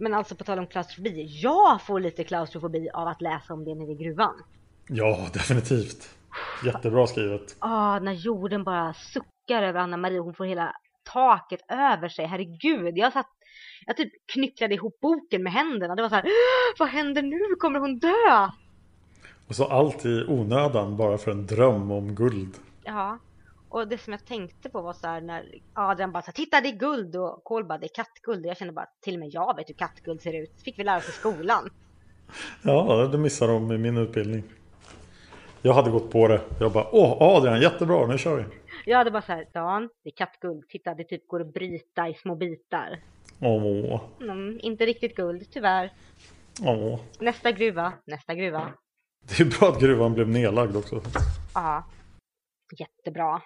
Men alltså på tal om klaustrofobi. Jag får lite klaustrofobi av att läsa om det nere i gruvan. Ja, definitivt. Jättebra skrivet. Ah, när jorden bara suckar över Anna-Maria. Hon får hela taket över sig. Herregud. Jag satt, jag typ knycklade ihop boken med händerna. Det var så här, "Åh, vad händer nu? Kommer hon dö? Och så allt i onödan bara för en dröm om guld. Ja. Och det som jag tänkte på var så här när Adrian bara så här, titta det är guld och Kohl bara det är kattguld. Och jag kände bara till och med jag vet hur kattguld ser ut. fick vi lära oss i skolan. Ja, det missar de i min utbildning. Jag hade gått på det. Jag bara, åh Adrian, jättebra, nu kör vi. Jag hade bara så här, Dan, det är kattguld. Titta, det typ går att bryta i små bitar. Åh, Mm, inte riktigt guld, tyvärr. åh. Nästa gruva, nästa gruva. Det är bra att gruvan blev nedlagd också. Ja, jättebra.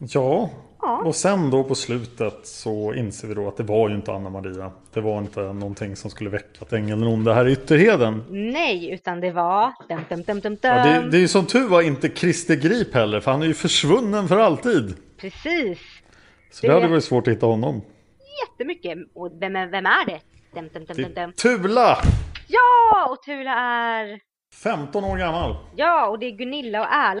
Ja, Ja. och sen då på slutet så inser vi då att det var ju inte Anna-Maria. Det var inte någonting som skulle väcka att ängeln onda här i Ytterheden. Nej, utan det var... Dum, dum, dum, dum, dum. Ja, det, det är ju som tur var inte Christer Grip heller, för han är ju försvunnen för alltid. Precis. Så Det det hade är- varit svårt att hitta honom. Jättemycket. Och vem, är- vem är det? Dum, dum, dum, Det dum, dum. är Tula! Ja, och Tula är... 15 år gammal. Ja, och det är Gunilla och Erla.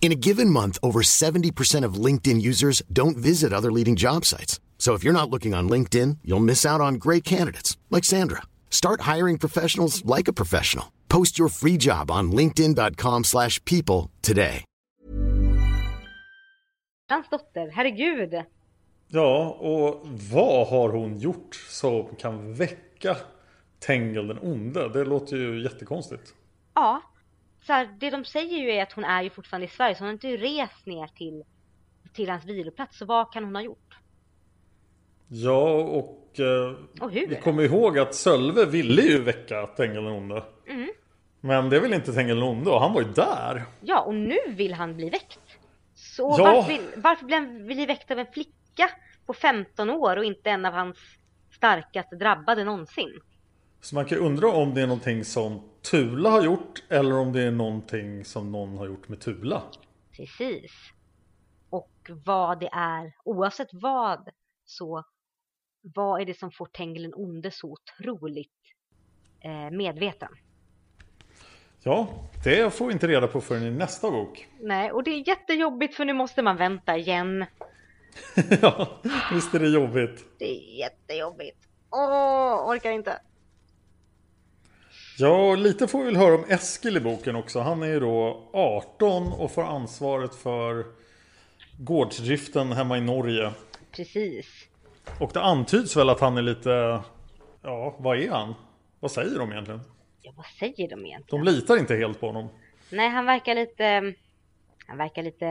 In a given month, over 70% of LinkedIn users don't visit other leading job sites. So if you're not looking on LinkedIn, you'll miss out on great candidates like Sandra. Start hiring professionals like a professional. Post your free job on linkedin.com/people today. Hans dotter, herregud. Ja, och vad har hon gjort som kan väcka Tengel den onde? Det låter ju jättekonstigt. Ja, så här, det de säger ju är att hon är ju fortfarande i Sverige så hon har inte rest ner till, till hans viloplats. Så vad kan hon ha gjort? Ja, och, eh, Och hur? vi kommer ihåg att Sölve ville ju väcka Tengel den onde. Mm. Men det vill inte Tengel den onde och han var ju där. Ja, och nu vill han bli väckt. Så Ja. varför, vill, varför blir han bli väckt av en flicka på 15 år och inte en av hans starkaste drabbade någonsin? Så man kan undra om det är någonting som Tula har gjort eller om det är någonting som någon har gjort med Tula. Precis. Och vad det är, oavsett vad, så vad är det som får Tenglen onde så otroligt eh, medveten? Ja, det får vi inte reda på förrän i nästa bok. Nej, och det är jättejobbigt för nu måste man vänta igen. ja, visst är det jobbigt. Det är jättejobbigt. Åh, orkar inte. Ja, lite får vi väl höra om Eskil i boken också. Han är ju då 18 och får ansvaret för gårdsdriften hemma i Norge. Precis. Och det antyds väl att han är lite... Ja, vad är han? Vad säger de egentligen? Ja, vad säger de egentligen? De litar inte helt på honom. Nej, han verkar lite... Han verkar lite...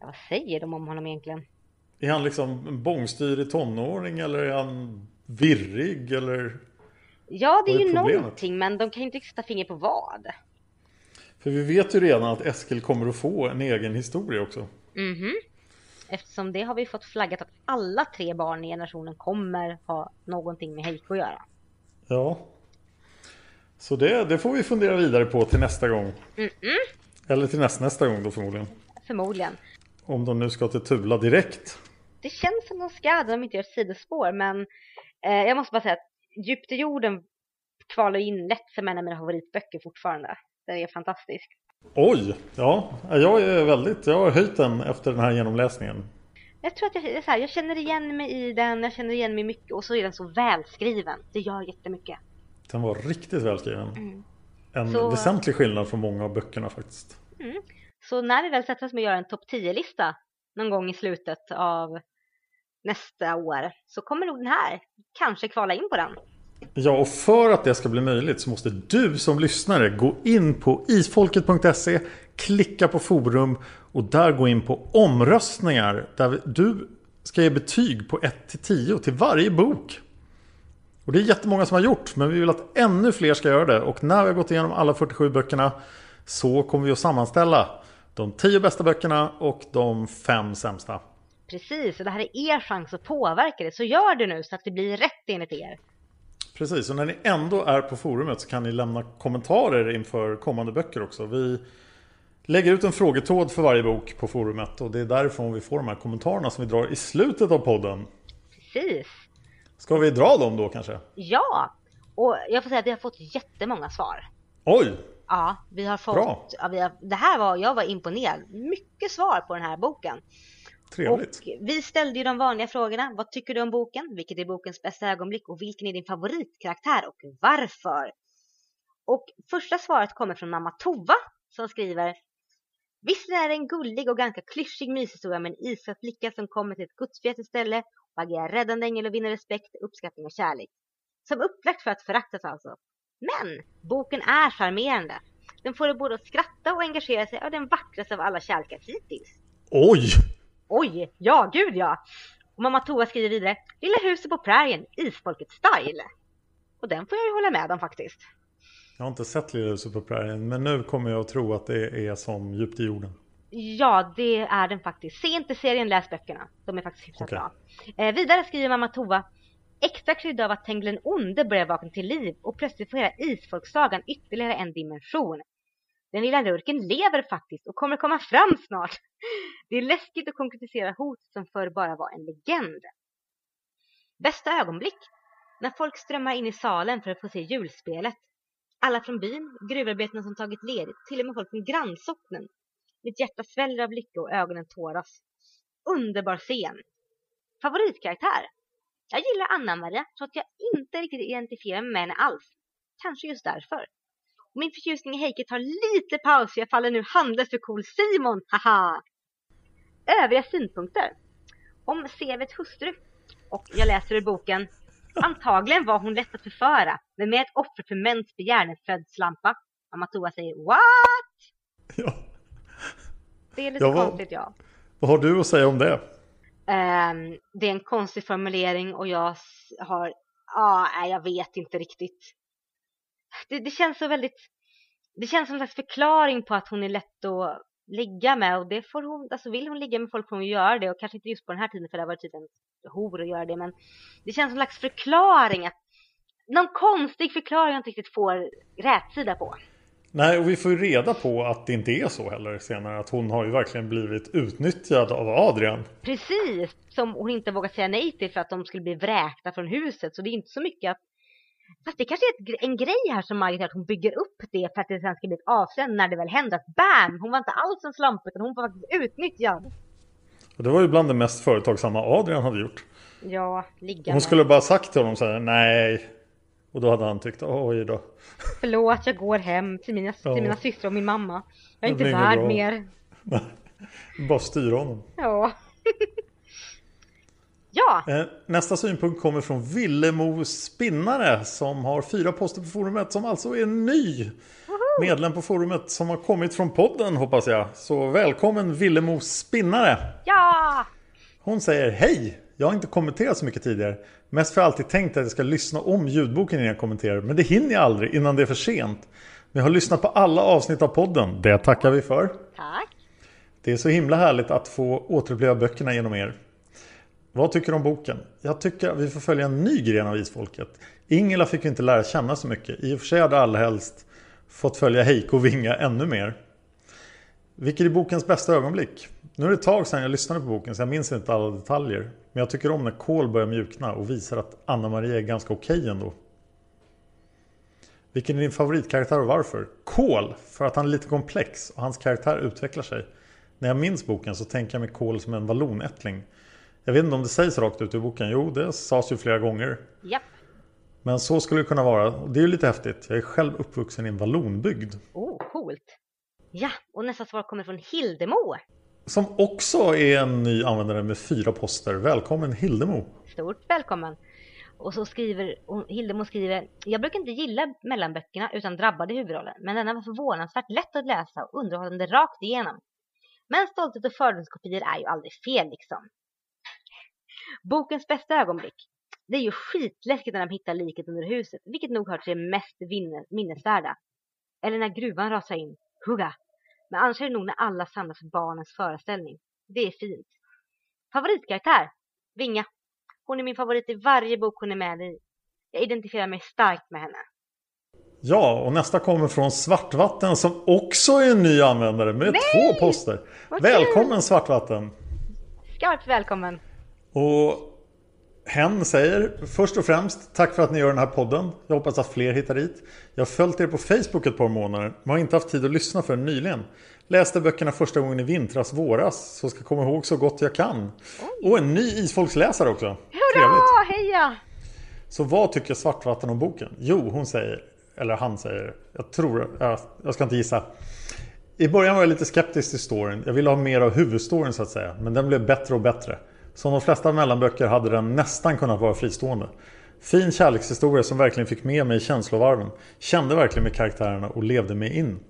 Ja, vad säger de om honom egentligen? Är han liksom en bångstyrig tonåring eller är han virrig eller? Ja, det är ju problemet? någonting, men de kan ju inte sätta finger på vad. För vi vet ju redan att Eskil kommer att få en egen historia också. Mhm. Eftersom det har vi fått flaggat att alla tre barn i generationen kommer ha någonting med Heiko att göra. Ja. Så det, det får vi fundera vidare på till nästa gång. Eller till näst, nästa gång då förmodligen. Förmodligen. Om de nu ska till Tula direkt. Det känns som de ska, de inte gör sidospår, men eh, jag måste bara säga att Djupt i jorden kvalar in lätt som en av mina favoritböcker fortfarande. Den är fantastisk. Oj! Ja, jag är väldigt... Jag har höjt den efter den här genomläsningen. Jag tror att jag, så här, jag känner igen mig i den, jag känner igen mig mycket och så är den så välskriven. Det gör jättemycket. Den var riktigt välskriven. En Så- väsentlig skillnad från många av böckerna faktiskt. Så när vi väl sätter oss med att göra en topp 10-lista någon gång i slutet av nästa år så kommer nog den här kanske kvala in på den. Ja, och för att det ska bli möjligt så måste du som lyssnare gå in på isfolket.se, klicka på forum och där gå in på omröstningar där du ska ge betyg på 1 till 10 till varje bok. Och det är jättemånga som har gjort, men vi vill att ännu fler ska göra det. Och när vi har gått igenom alla 47 böckerna så kommer vi att sammanställa de 10 bästa böckerna och de 5 sämsta. Precis, och det här är er chans att påverka det. Så gör det nu så att det blir rätt enligt er. Precis, och när ni ändå är på forumet så kan ni lämna kommentarer inför kommande böcker också. Vi lägger ut en frågetråd för varje bok på forumet och det är därifrån vi får de här kommentarerna som vi drar i slutet av podden. Precis. Ska vi dra dem då kanske? Ja, och jag får säga att vi har fått jättemånga svar. Oj! Ja, vi har fått... Bra. Ja, vi har, det här var, jag var imponerad. Mycket svar på den här boken. Trevligt. Och vi ställde ju de vanliga frågorna. Vad tycker du om boken? Vilket är bokens bästa ögonblick? Och vilken är din favoritkaraktär och varför? Och första svaret kommer från mamma Tova som skriver Visst är det en gullig och ganska klyschig myshistoria med en isad flicka som kommer till ett gudsfjätet ställe och agerar räddande ängel och vinner respekt, uppskattning och kärlek. Som upplagt för att föraktas alltså. Men boken är charmerande. Den får dig både att skratta och engagera sig av den vackraste av alla kärlekar hittills. Oj! Oj, ja gud ja! Och mamma Tova skriver vidare Lilla huset på prärien, isfolket style. Och den får jag ju hålla med om faktiskt. Jag har inte sett Lilla huset på prärien men nu kommer jag att tro att det är som djupt i jorden. Ja, det är den faktiskt. Se inte serien, läs böckerna. De är faktiskt hyfsat Okej. bra. Eh, vidare skriver mamma Tova Extra krydda av att Tengil den onde börjar vakna till liv och plötsligt får hela isfolksagan ytterligare en dimension. Den lilla lurken lever faktiskt och kommer komma fram snart. Det är läskigt att konkretisera hot som förr bara var en legend. Bästa ögonblick? När folk strömmar in i salen för att få se julspelet. Alla från byn, gruvarbetarna som tagit ledigt, till och med folk från grannsocknen. Mitt hjärta sväller av lycka och ögonen tåras. Underbar scen. Favoritkaraktär? Jag gillar Anna-Maria trots att jag inte riktigt identifierar mig med henne alls. Kanske just därför. Min förtjusning i Heike tar lite paus jag faller nu handlöst för cool Simon, haha! Övriga synpunkter? Om Sevets hustru. Och jag läser ur boken. Antagligen var hon lätt att förföra, men med ett offer för mäns begär, en född slampa. Mamma Toa säger What? Ja. Det är lite Ja, vad- konstigt ja. Vad har du att säga om det? Ehm, det är en konstig formulering och jag har, ja, nej, jag vet inte riktigt. Det, det känns så väldigt, det känns som en slags förklaring på att hon är lätt att ligga med och det får hon, alltså vill hon ligga med folk får hon göra det och kanske inte just på den här tiden för det har varit typ en hor att göra det men det känns som en slags förklaring att någon konstig förklaring jag inte riktigt får rätsida på. Nej, och vi får ju reda på att det inte är så heller senare. Att hon har ju verkligen blivit utnyttjad av Adrian. Precis, som hon inte vågat säga nej till för att de skulle bli vräkta från huset. Så det är inte så mycket att... Fast det kanske är en grej här som Margit att hon bygger upp det för att det sen ska bli ett avslöjande när det väl händer. Att bam! Hon var inte alls en slampa utan hon var faktiskt utnyttjad. Och det var ju bland det mest företagsamma Adrian hade gjort. Ja, ligga Hon skulle bara sagt till honom så här, nej. Och då hade han tyckt, oj då. Förlåt, jag går hem till mina, Ja. till mina systrar och min mamma. Jag är Det inte värd mer. Bara styra honom. Ja. ja, Eh, Nästa synpunkt kommer från Villemo Spinnare som har fyra poster på forumet som alltså är ny medlem på forumet som har kommit från podden hoppas jag. Så välkommen Villemo Spinnare! ja! Hon säger hej! Jag har inte kommenterat så mycket tidigare. Mest för jag alltid tänkt att jag ska lyssna om ljudboken innan jag kommenterar. Men det hinner jag aldrig innan det är för sent. Men jag har lyssnat på alla avsnitt av podden. Det tackar vi för. Tack. Det är så himla härligt att få återuppleva böckerna genom er. Vad tycker du om boken? Jag tycker att vi får följa en ny gren av isfolket. Ingela fick ju inte lära känna så mycket. I och för sig hade alla helst fått följa Heiko och Vinga ännu mer. Vilket är bokens bästa ögonblick? Nu är det ett tag sedan jag lyssnade på boken så jag minns inte alla detaljer. Men jag tycker om när Kol börjar mjukna och visar att Anna-Maria är ganska okej ändå. Vilken är din favoritkaraktär och varför? Kol, för att han är lite komplex och hans karaktär utvecklar sig. När jag minns boken så tänker jag mig Kol som en vallonättling. Jag vet inte om det sägs rakt ut i boken. Jo, det sades ju flera gånger. Japp. Men så skulle det kunna vara. Det är ju lite häftigt. Jag är själv uppvuxen i en vallonbygd. Oh, coolt. Ja, och nästa svar kommer från Hildemo. Som också är en ny användare med fyra poster. Välkommen Hildemo! Stort välkommen. Och så skriver Hildemo skriver Jag brukar inte gilla mellanböckerna utan drabbade huvudrollen. Men denna var förvånansvärt lätt att läsa och underhållande rakt igenom. Men stolthet och fördomskopior är ju aldrig fel liksom. Bokens bästa ögonblick. Det är ju skitläskigt när de hittar liket under huset, vilket nog hör till det mest minnesvärda. Eller när gruvan rasar in. Hugga! Men annars är det nog när alla samlas för barnens föreställning. Det är fint. Favoritkaraktär? Vinga. Hon är min favorit i varje bok hon är med i. Jag identifierar mig starkt med henne. Ja, och nästa kommer från Svartvatten som också är en ny användare med Nej! två poster. Välkommen! Svartvatten! Skarpt välkommen. Och hen säger först och främst tack för att ni gör den här podden. Jag hoppas att fler hittar dit. Jag har följt er på Facebook ett par månader men har inte haft tid att lyssna förrän nyligen. Läste böckerna första gången i vintras, våras. Så ska komma ihåg så gott jag kan. Och en ny isfolksläsare också. Hurra, heja! Så vad tycker Svartvatten om boken? Jo, hon säger, eller han säger, jag tror, jag, jag ska inte gissa. I början var jag lite skeptisk till storyn. Jag ville ha mer av huvudstoryn så att säga. Men den blev bättre och bättre. Som de flesta mellanböcker hade den nästan kunnat vara fristående. Fin kärlekshistoria som verkligen fick med mig i känslovarven. Kände verkligen med karaktärerna och levde mig in.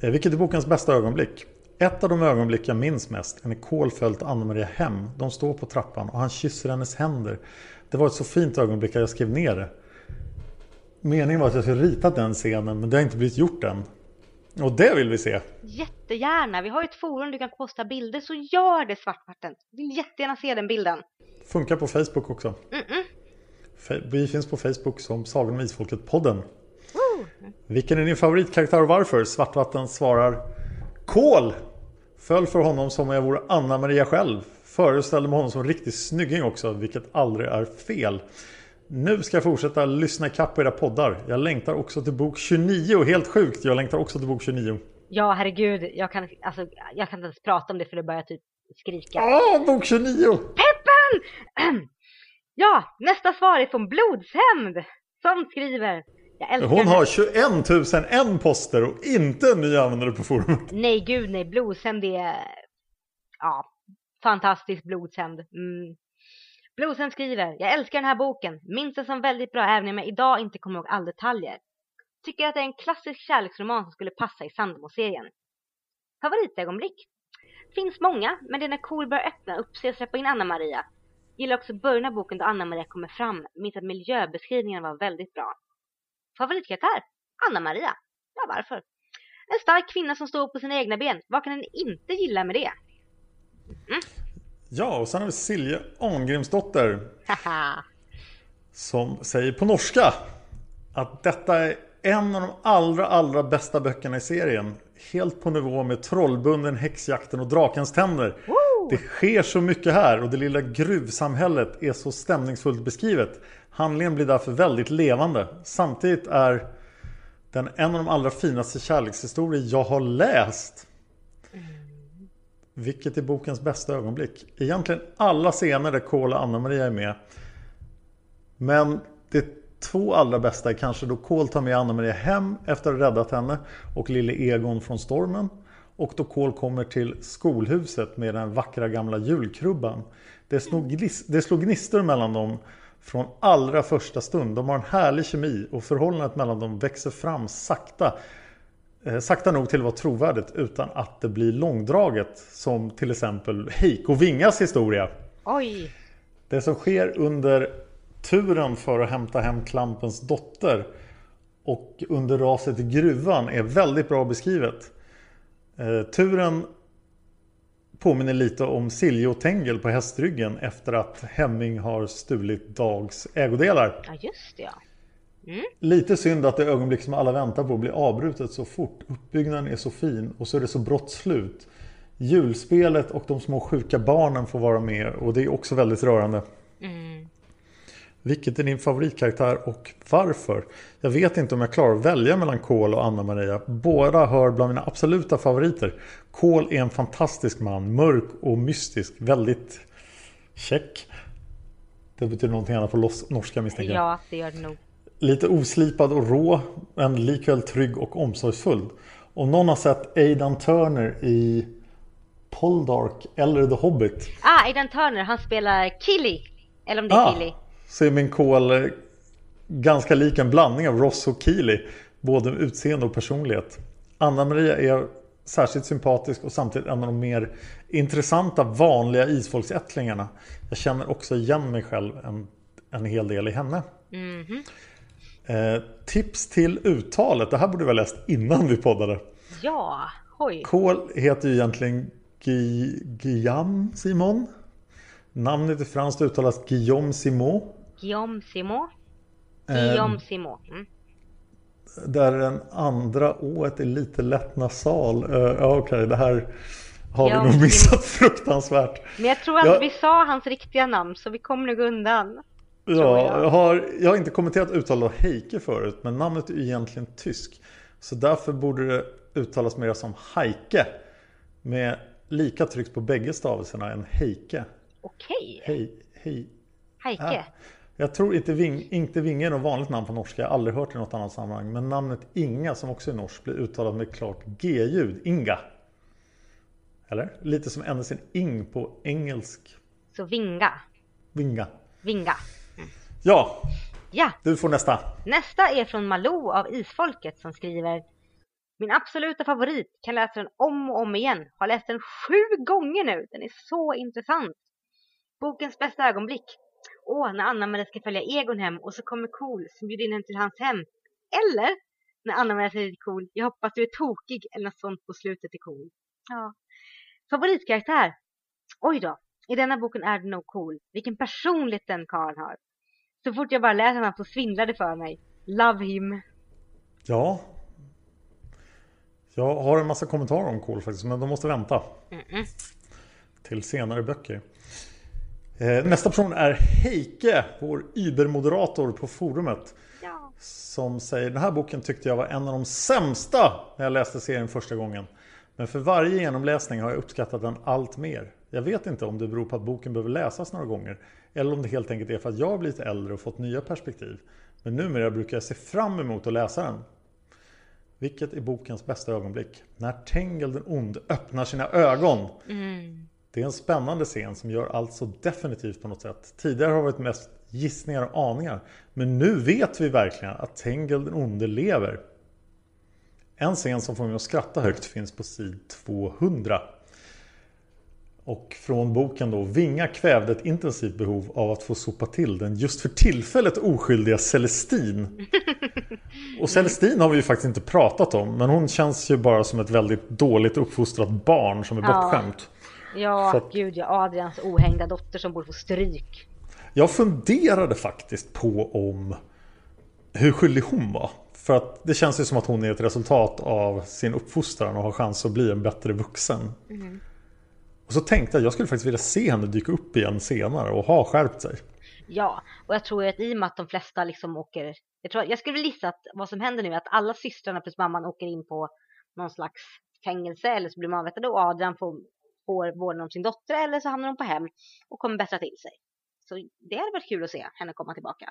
Eh, vilket är bokens bästa ögonblick? Ett av de ögonblick jag minns mest är när Kohl följt Anna-Maria hem. De står på trappan och han kysser hennes händer. Det var ett så fint ögonblick att jag skrev ner det. Meningen var att jag skulle ritat den scenen men det har inte blivit gjort än. Och det vill vi se. Jättegärna. Vi har ju ett forum du kan posta bilder så gör det Svartvatten. Vill jättegärna se den bilden. Funkar på Facebook också. Mm-mm. Fe- Vi finns på Facebook som Sagan om Isfolket-podden. Vilken är din favoritkaraktär och varför? Svartvatten svarar Kol! Föll för honom som om jag vore Anna-Maria själv. Föreställde mig honom som en riktig snygging också, vilket aldrig är fel. Nu ska jag fortsätta lyssna ikapp på era poddar. Jag längtar också till bok 29. Helt sjukt, jag längtar också till bok 29. Ja, herregud. Jag kan, alltså, jag kan inte ens prata om det för det börjar typ skrika. Ah, bok 29! Peppen! Ja, nästa svar är från Blodshämnd. Som skriver. Hon har 21 001 poster och inte en ny användare på forumet. Nej, gud nej. Blodshämnd är... Ja, fantastisk blodshämnd. Mm. Bluesen skriver. Jag älskar den här boken. Minns den som väldigt bra även om jag idag inte kommer ihåg alla detaljer. Tycker att det är en klassisk kärleksroman som skulle passa i Sandemo-serien. Favoritögonblick? Finns många, men det är när Cool börjar öppna upp sig och släppa in Anna-Maria. Gillar också början av boken då Anna-Maria kommer fram. Minns att miljöbeskrivningen var väldigt bra. Favoritkaraktär? Anna-Maria. Ja, varför? En stark kvinna som står på sina egna ben. Vad kan en inte gilla med det? Mm. Ja, och sen har vi Silje Arngrimsdotter Haha. som säger på norska att detta är en av de allra, allra bästa böckerna i serien. Helt på nivå med Trollbunden, Häxjakten och Drakens tänder. Det sker så mycket här och det lilla gruvsamhället är så stämningsfullt beskrivet. Handlingen blir därför väldigt levande. Samtidigt är den en av de allra finaste kärlekshistorier jag har läst. Vilket är bokens bästa ögonblick? Egentligen alla scener där Kohl och Anna-Maria är med. Men det två allra bästa är kanske då Kohl tar med Anna-Maria hem efter att ha räddat henne och lille Egon från stormen. Och då Kohl kommer till skolhuset med den vackra gamla julkrubban. Det slog, det slog gnistor mellan dem från allra första stund. De har en härlig kemi och förhållandet mellan dem växer fram sakta. Eh, sakta nog till att vara trovärdigt utan att det blir långdraget. Som till exempel Heiko Vingas historia. Oj. Det som sker under turen för att hämta hem Klampens dotter och under raset i gruvan är väldigt bra beskrivet. Eh, turen påminner lite om Silje och Tengel på hästryggen efter att Hemming har stulit Dags ägodelar. Ja, just det ja. Lite synd att det ögonblick som alla väntar på blir avbrutet så fort. Uppbyggnaden är så fin och så är det så brått slut. Julspelet och de små sjuka barnen får vara med och det är också väldigt rörande. Vilket är din favoritkaraktär och varför? Jag vet inte om jag klarar att välja mellan Kohl och Anna-Maria. Båda hör bland mina absoluta favoriter. Kohl är en fantastisk man, mörk och mystisk, väldigt check. Det betyder någonting annat på norska misstänker jag. Ja, det gör det nog. Lite oslipad och rå, men likväl trygg och omsorgsfull. Om någon har sett Aidan Turner i Poldark eller The Hobbit. Ah, Aidan Turner, han spelar Killy. Eller om det är Ah, Killy. så är min Kohl eh, ganska lik en blandning av Ross och Keely. Både med utseende och personlighet. Anna-Maria är särskilt sympatisk och samtidigt en av de mer intressanta vanliga isfolksättlingarna. Jag känner också igen mig själv en, en hel del i henne. Eh, tips till uttalet. Det här borde vi ha läst innan vi poddade. Ja, oj. Kohl heter ju egentligen Guy- Guillaume Simon. Namnet i franskt uttalas Guillaume Simon. Guillaume Simon. Eh, Guillaume Simon. Mm. där den andra ået är lite lätt nasal. Uh, ja, Okej, okay, det här har ja, vi nog missat fruktansvärt. Men jag tror att jag... vi sa hans riktiga namn så vi kommer nog undan. Ja, jag. jag. har, jag har inte kommenterat uttalet av Heike förut men namnet är egentligen tysk. Så därför borde det uttalas mer som Heike. Med lika tryck på bägge stavelserna än Heike. Okej. Hej, hej. Heike. Ja. Jag tror inte, Ving, inte Vinge är något vanligt namn på norska. Jag har aldrig hört det i något annat sammanhang. Men namnet Inga som också är norskt blir uttalat med klart G-ljud. Inga. Eller? Lite som ändelse ing på engelsk. Så vinga. Vinga. Vinga. Ja. Ja. Du får nästa. Nästa är från Malou av Isfolket som skriver Min absoluta favorit kan läsa den om och om igen. Har läst den sju gånger nu. Den är så intressant. Bokens bästa ögonblick. Åh, när Anna-Maria ska följa Egon hem och så kommer Cool som bjuder in henne till hans hem. Eller när Anna-Maria säger till Cool, jag hoppas du är tokig eller något sånt på slutet till Cool. Ja. Favoritkaraktär? Oj då, i denna boken är det nog cool. Vilken personlighet den karln har. Så fort jag bara läser honom så svindlar det för mig. Love him. Ja. Jag har en massa kommentarer om Cool faktiskt, men de måste vänta. Mm -mm. Till senare böcker. Eh, nästa person är Heike, vår übermoderator på forumet. Ja. Som säger den här boken tyckte jag var en av de sämsta när jag läste serien första gången. Men för varje genomläsning har jag uppskattat den allt mer. Jag vet inte om det beror på att boken behöver läsas några gånger eller om det helt enkelt är för att jag har blivit äldre och fått nya perspektiv. Men numera brukar jag se fram emot att läsa den. Vilket är bokens bästa ögonblick? När Tengel den ond öppnar sina ögon. Mm. Det är en spännande scen som gör allt så definitivt på något sätt. Tidigare har det varit mest gissningar och aningar. Men nu vet vi verkligen att Tengel den onde lever. En scen som får mig att skratta högt finns på sid 200. Och från boken då Vinga kvävde ett intensivt behov av att få sopa till den just för tillfället oskyldiga Celestin. Och Celestin har vi ju faktiskt inte pratat om men hon känns ju bara som ett väldigt dåligt uppfostrat barn som är ja. bortskämt. Ja, att, gud ja, Adrians ohängda dotter som borde få stryk. Jag funderade faktiskt på om hur skyldig hon var. För att det känns ju som att hon är ett resultat av sin uppfostran och har chans att bli en bättre vuxen. Mm. Och så tänkte jag att jag skulle faktiskt vilja se henne dyka upp igen senare och ha skärpt sig. Ja, och jag tror att i och med att de flesta liksom åker... Jag, tror, jag skulle gissa att vad som händer nu är att alla systrarna plus mamman åker in på någon slags fängelse eller så blir de avrättade och Adrian får, får vården om sin dotter eller så hamnar de på hem och kommer bättra till sig. Så det hade varit kul att se henne komma tillbaka.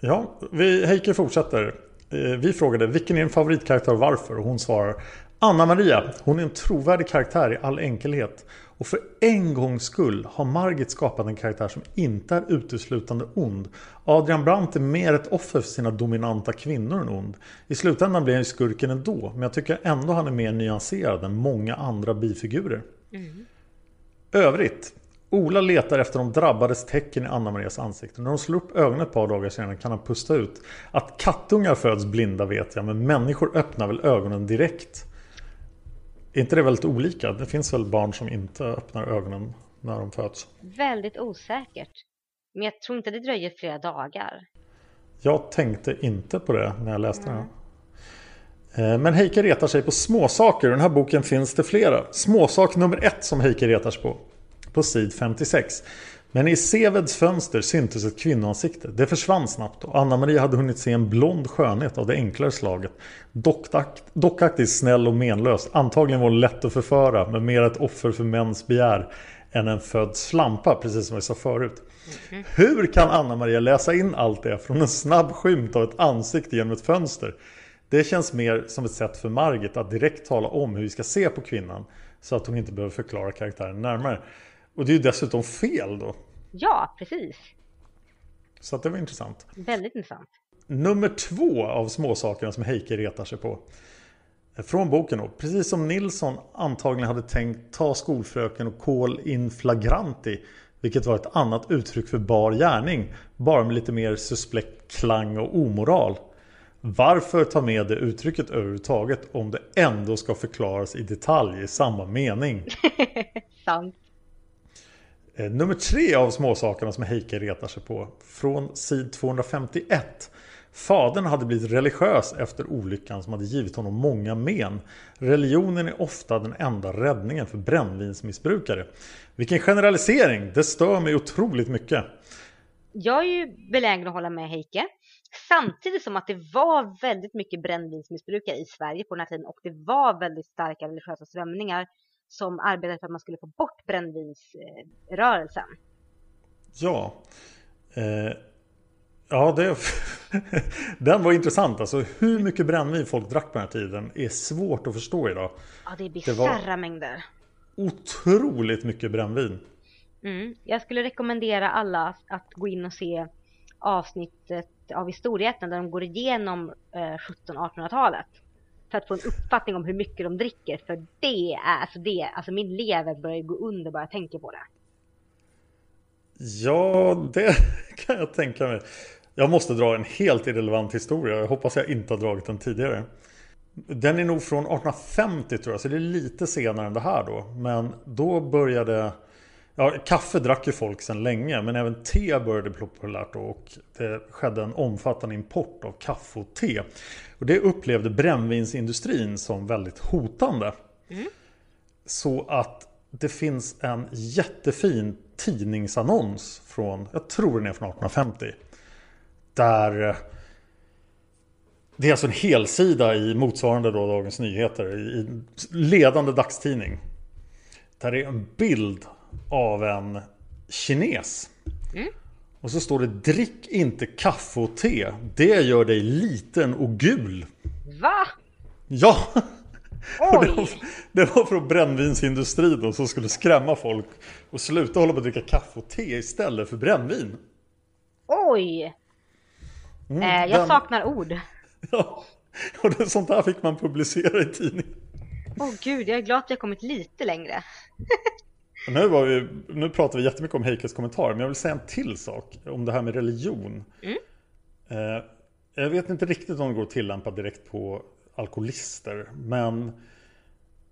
Ja, vi, Heike fortsätter. Eh, vi frågade vilken är din favoritkaraktär och varför? Och hon svarar Anna Maria, hon är en trovärdig karaktär i all enkelhet. Och för en gångs skull har Margit skapat en karaktär som inte är uteslutande ond. Adrian Brandt är mer ett offer för sina dominanta kvinnor än ond. I slutändan blir han ju skurken ändå, men jag tycker ändå han är mer nyanserad än många andra bifigurer. Mm. Övrigt, Ola letar efter de drabbades tecken i Anna-Marias ansikte. När hon slår upp ögonen ett par dagar senare kan han pusta ut. Att kattungar föds blinda vet jag, men människor öppnar väl ögonen direkt. Är inte det väldigt olika? Det finns väl barn som inte öppnar ögonen när de föds? Väldigt osäkert. Men jag tror inte det dröjer flera dagar. Jag tänkte inte på det när jag läste mm. den. Eh, men Heike retar sig på småsaker. I den här boken finns det flera. Småsak nummer ett som Heike retar sig på på sid 56. Men i Seveds fönster syntes ett kvinnoansikte. Det försvann snabbt och Anna-Maria hade hunnit se en blond skönhet av det enklare slaget. dockaktigt snäll och menlös. Antagligen var lätt att förföra men mer ett offer för mäns begär än en född slampa, precis som vi sa förut. Mm. Hur kan Anna-Maria läsa in allt det från en snabb skymt av ett ansikte genom ett fönster? Det känns mer som ett sätt för Margit att direkt tala om hur vi ska se på kvinnan så att hon inte behöver förklara karaktären närmare. Och det är ju dessutom fel då. Ja, precis. Så det var intressant. Väldigt intressant. Nummer två av småsakerna som Heike retar sig på. Från boken då. Precis som Nilsson antagligen hade tänkt ta skolfröken och kol in flagranti. Vilket var ett annat uttryck för bar gärning. Bara med lite mer suspekt klang och omoral. Varför ta med det uttrycket överhuvudtaget om det ändå ska förklaras i detalj i samma mening? Sant. Eh, nummer tre av småsakerna som Heike retar sig på. Från sid 251. Fadern hade blivit religiös efter olyckan som hade givit honom många men. Religionen är ofta den enda räddningen för brännvinsmissbrukare. Vilken generalisering! Det stör mig otroligt mycket. Jag är ju belägen att hålla med Heike. Samtidigt som att det var väldigt mycket brännvinsmissbrukare i Sverige på den här tiden och det var väldigt starka religiösa strömningar som arbetade för att man skulle få bort brännvinsrörelsen. Ja. Eh, ja, det, den var intressant. Alltså hur mycket brännvin folk drack på den här tiden är svårt att förstå idag. Ja, det är bisarra mängder. Otroligt mycket brännvin. Mm. Jag skulle rekommendera alla att gå in och se avsnittet av historieätten där de går igenom eh, 1700-1800-talet. För att få en uppfattning om hur mycket de dricker. För det är, alltså det, alltså min lever börjar gå under bara jag tänker på det. Ja, det kan jag tänka mig. Jag måste dra en helt irrelevant historia. Jag hoppas jag inte har dragit den tidigare. Den är nog från 1850 tror jag, så det är lite senare än det här då. Men då började Ja, kaffe drack ju folk sedan länge men även te började bli populärt och det skedde en omfattande import av kaffe och te. Och det upplevde brännvinsindustrin som väldigt hotande. Mm. Så att det finns en jättefin tidningsannons från, jag tror den är från 1850. Där eh, det är alltså en helsida i motsvarande då Dagens Nyheter i ledande dagstidning. Där det är en bild av en kines. Mm. Och så står det drick inte kaffe och te. Det gör dig liten och gul. Va? Ja! Oj. Det var, det var från brännvinsindustrin då, som skulle skrämma folk och sluta hålla på att dricka kaffe och te istället för brännvin. Oj! Mm, eh, jag den... saknar ord. Ja, och det, sånt här fick man publicera i tidningen. Åh oh, gud, jag är glad att jag kommit lite längre. Nu, var vi, nu pratar vi jättemycket om Heikes kommentar, men jag vill säga en till sak om det här med religion. Mm. Eh, jag vet inte riktigt om det går att tillämpa direkt på alkoholister, men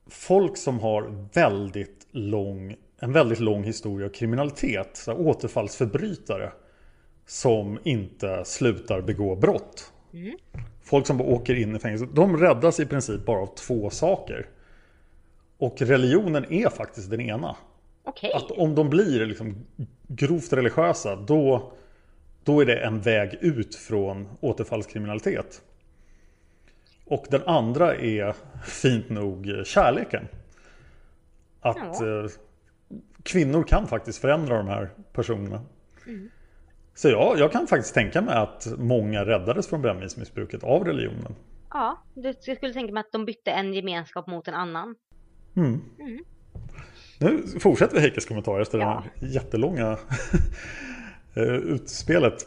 folk som har väldigt lång, en väldigt lång historia av kriminalitet, så här, återfallsförbrytare som inte slutar begå brott. Mm. Folk som bara åker in i fängelse, de räddas i princip bara av två saker. Och religionen är faktiskt den ena. Okay. Att om de blir liksom grovt religiösa då, då är det en väg ut från återfallskriminalitet. Och den andra är fint nog kärleken. Att ja. eh, kvinnor kan faktiskt förändra de här personerna. Mm. Så ja, jag kan faktiskt tänka mig att många räddades från brännvinsmissbruket av religionen. Ja, jag skulle tänka mig att de bytte en gemenskap mot en annan. Mm. Mm. Nu fortsätter vi Heikes kommentar efter ja. det här jättelånga eh, utspelet.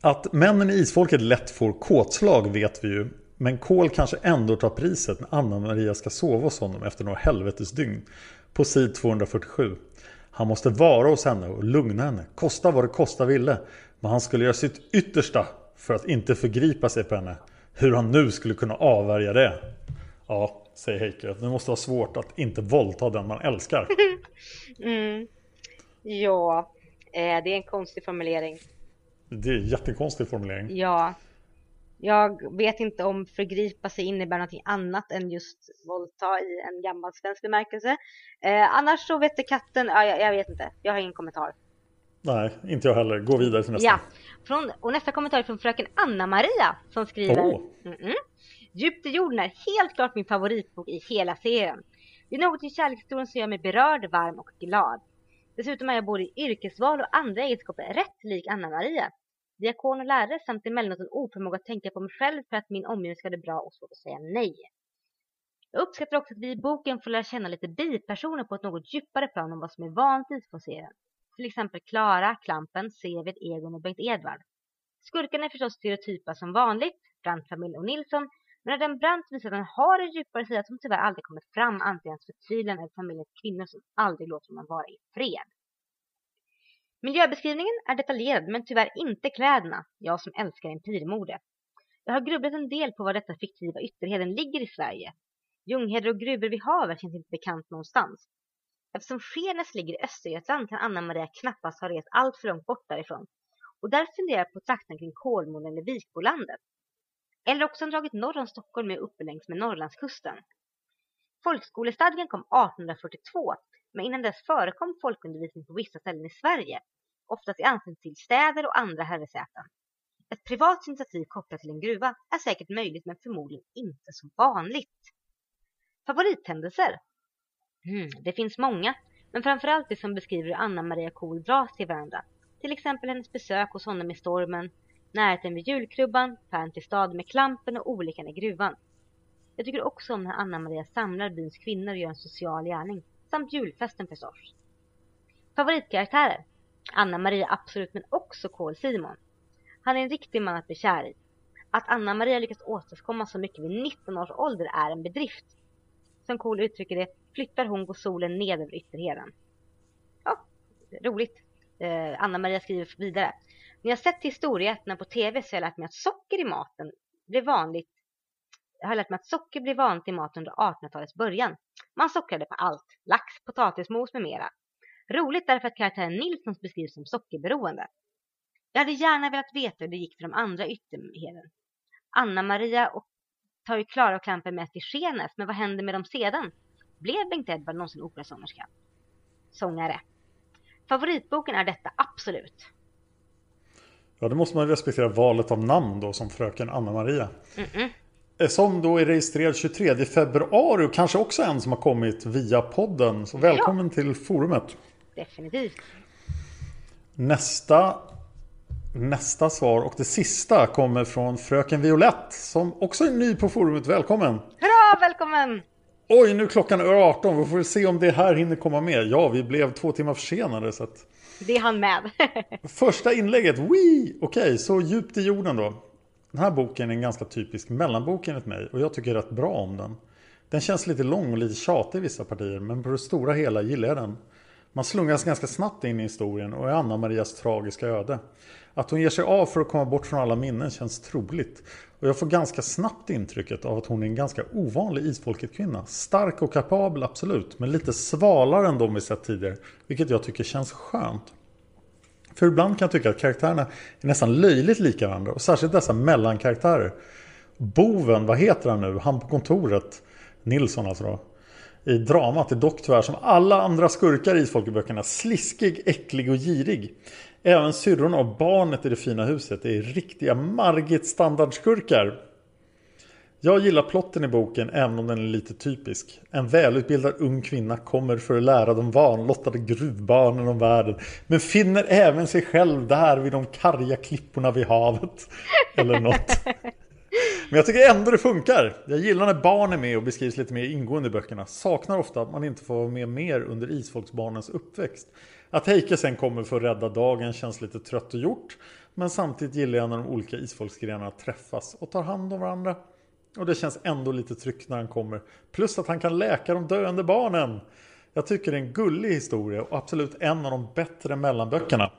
Att männen i isfolket lätt får kåtslag vet vi ju. Men Kol kanske ändå tar priset när Anna-Maria ska sova hos honom efter några helvetesdygn. På sid 247. Han måste vara hos henne och lugna henne. Kosta vad det kosta ville. Men han skulle göra sitt yttersta för att inte förgripa sig på henne. Hur han nu skulle kunna avvärja det. Ja, säger Heike. Det måste vara svårt att inte våldta den man älskar. mm. Ja, eh, det är en konstig formulering. Det är en jättekonstig formulering. Ja. Jag vet inte om förgripa sig innebär något annat än just våldta i en gammal svensk bemärkelse. Eh, annars så vette katten, ja, jag, jag, vet inte, jag har ingen kommentar. Nej, inte jag heller. Gå vidare till nästa. Ja, från, och nästa kommentar är från fröken Anna-Maria som skriver. Oh. Mm -mm. Djupt i jorden är helt klart min favoritbok i hela serien. Det är något i kärlekshistorien som gör mig berörd, varm och glad. Dessutom är jag både i yrkesval och andra egenskaper rätt lik Anna-Maria. Diakon och lärare samt emellanåt en oförmåga att tänka på mig själv för att min omgivning ska ha det bra och svårt att säga nej. Jag uppskattar också att vi i boken får lära känna lite bipersoner på ett något djupare plan än vad som är vanligt på serien. Till exempel Klara, Klampen, Seved, Egon och Bengt Edvard. Skurkarna är förstås stereotypa som vanligt, Brandtfamiljen och Nilsson, men när den Brandt visar att den har en djupare sida som tyvärr aldrig kommit fram antingen för tiden eller familjens kvinnor som aldrig låter honom vara i fred. Miljöbeskrivningen är detaljerad men tyvärr inte kläderna, jag som älskar empirmode. Jag har grubblat en del på var detta fiktiva Ytterheden ligger i Sverige. Ljungheder och gruvor vid havet känns inte bekant någonstans. Eftersom Skenäs ligger i Östergötland kan Anna-Maria knappast ha rest allt för långt bort därifrån. och därför funderar jag på trakten kring Kolmården eller Vikbolandet. Eller också har dragit norr om Stockholm och uppe längs med Norrlandskusten. Folkskolestadgan kom 1842, men innan dess förekom folkundervisning på vissa ställen i Sverige, oftast i anslutning till städer och andra herresäten. Ett privat initiativ kopplat till en gruva är säkert möjligt men förmodligen inte så vanligt. Favorithändelser? Mm, det finns många, men framförallt det som beskriver hur Anna Maria Kohl dras till varandra. Till exempel hennes besök hos honom i stormen, närheten vid julkrubban, färden till stad med klampen och olyckan i gruvan. Jag tycker också om när Anna Maria samlar byns kvinnor och gör en social gärning, samt julfesten förstås. Favoritkaraktärer? Anna Maria absolut, men också Kål Simon. Han är en riktig man att bli kär i. Att Anna Maria lyckats åstadkomma så mycket vid 19 års ålder är en bedrift. Som Kål uttrycker det, flyttar hon går solen ned över ytterheden. Ja, roligt. Eh, Anna Maria skriver vidare. När jag sett historieätarna på tv så har jag lärt mig att socker i maten blev vanligt. Jag har lärt mig att socker blev vanligt i maten under 1800-talets början. Man sockrade på allt. Lax, potatismos med mera. Roligt därför att karaktären Nilsson beskrivs som sockerberoende. Jag hade gärna velat veta hur det gick för de andra ytterheden. Anna-Maria och tar ju Klara och Klampen med till Skenäs, men vad hände med dem sedan? Blev Bengt Edvard någonsin operasångerska? Sångare. Favoritboken är detta, absolut. Ja, då måste man respektera valet av namn då som fröken Anna-Maria. Mm -mm. Som då är registrerad 23 februari och kanske också en som har kommit via podden. Så välkommen ja. till forumet. Definitivt. Nästa Nästa svar och det sista kommer från Fröken Violett som också är ny på forumet. Välkommen! Hurra, välkommen! Oj, nu klockan är 18. Vi får se om det här hinner komma med. Ja, vi blev två timmar försenade. Så att... Det är han med. Första inlägget, wee! Okej, okay, så djupt i jorden då. Den här boken är en ganska typisk mellanbok enligt mig och jag tycker rätt bra om den. Den känns lite lång och lite tjatig i vissa partier men på det stora hela gillar jag den. Man slungas ganska snabbt in i historien och är Anna-Marias tragiska öde. Att hon ger sig av för att komma bort från alla minnen känns troligt. Och jag får ganska snabbt intrycket av att hon är en ganska ovanlig isfolket-kvinna. Stark och kapabel, absolut. Men lite svalare än de vi sett tidigare. Vilket jag tycker känns skönt. För ibland kan jag tycka att karaktärerna är nästan löjligt lika varandra. Och särskilt dessa mellankaraktärer. Boven, vad heter han nu? Han på kontoret. Nilsson alltså då. I dramat är dock tyvärr som alla andra skurkar i isfolkeböckerna sliskig, äcklig och girig. Även syrrorna och barnet i det fina huset är riktiga Margit standardskurkar. Jag gillar plotten i boken även om den är lite typisk. En välutbildad ung kvinna kommer för att lära de vanlottade gruvbarnen om världen. Men finner även sig själv där vid de karga klipporna vid havet. Eller något. Men jag tycker ändå det funkar. Jag gillar när barn är med och beskrivs lite mer ingående i böckerna. Saknar ofta att man inte får vara med mer under isfolksbarnens uppväxt. Att Heike sen kommer för att rädda dagen känns lite trött och gjort. Men samtidigt gillar jag när de olika isfolksgrenarna träffas och tar hand om varandra. Och det känns ändå lite tryggt när han kommer. Plus att han kan läka de döende barnen. Jag tycker det är en gullig historia och absolut en av de bättre mellanböckerna.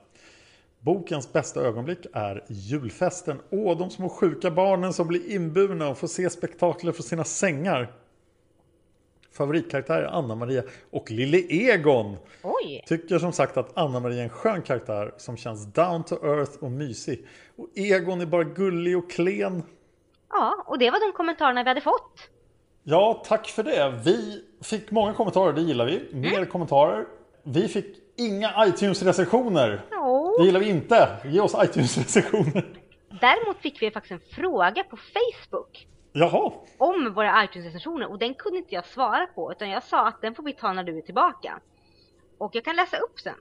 Bokens bästa ögonblick är julfesten. Åh, de små sjuka barnen som blir inburna och får se spektakler från sina sängar. Favoritkaraktär är Anna-Maria och Lille Egon. Oj. Tycker som sagt att Anna-Maria är en skön karaktär som känns down to earth och mysig. Och Egon är bara gullig och klen. Ja, och det var de kommentarerna vi hade fått. Ja, tack för det. Vi fick många kommentarer, det gillar vi. Mer mm. kommentarer. Vi fick inga iTunes-recensioner. Det gillar vi inte. Ge oss iTunes-recensioner. Däremot fick vi faktiskt en fråga på Facebook. Jaha. Om våra iTunes-recensioner och den kunde inte jag svara på utan jag sa att den får vi ta när du är tillbaka. Och jag kan läsa upp sen.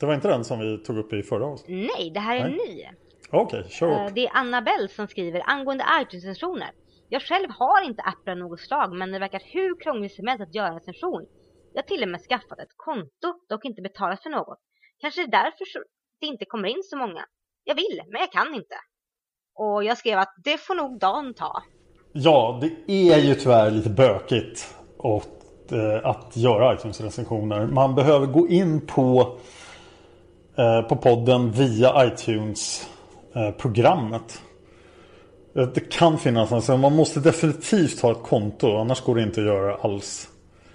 Det var inte den som vi tog upp i förra avsnittet? Nej, det här är Nej. ny. Okej, okay, kör upp. Eh, det är Annabelle som skriver angående iTunes-recensioner. Jag själv har inte appar något slag men det verkar hur krångligt som helst att göra en recension. Jag har till och med skaffat ett konto, dock inte betalat för något. Kanske det är därför det inte kommer in så många. Jag vill, men jag kan inte. Och jag skrev att det får nog Dan ta. Ja, det är ju tyvärr lite bökigt och, eh, att göra iTunes-recensioner. Man behöver gå in på, eh, på podden via iTunes-programmet. Eh, det kan finnas, alltså man måste definitivt ha ett konto annars går det inte att göra alls.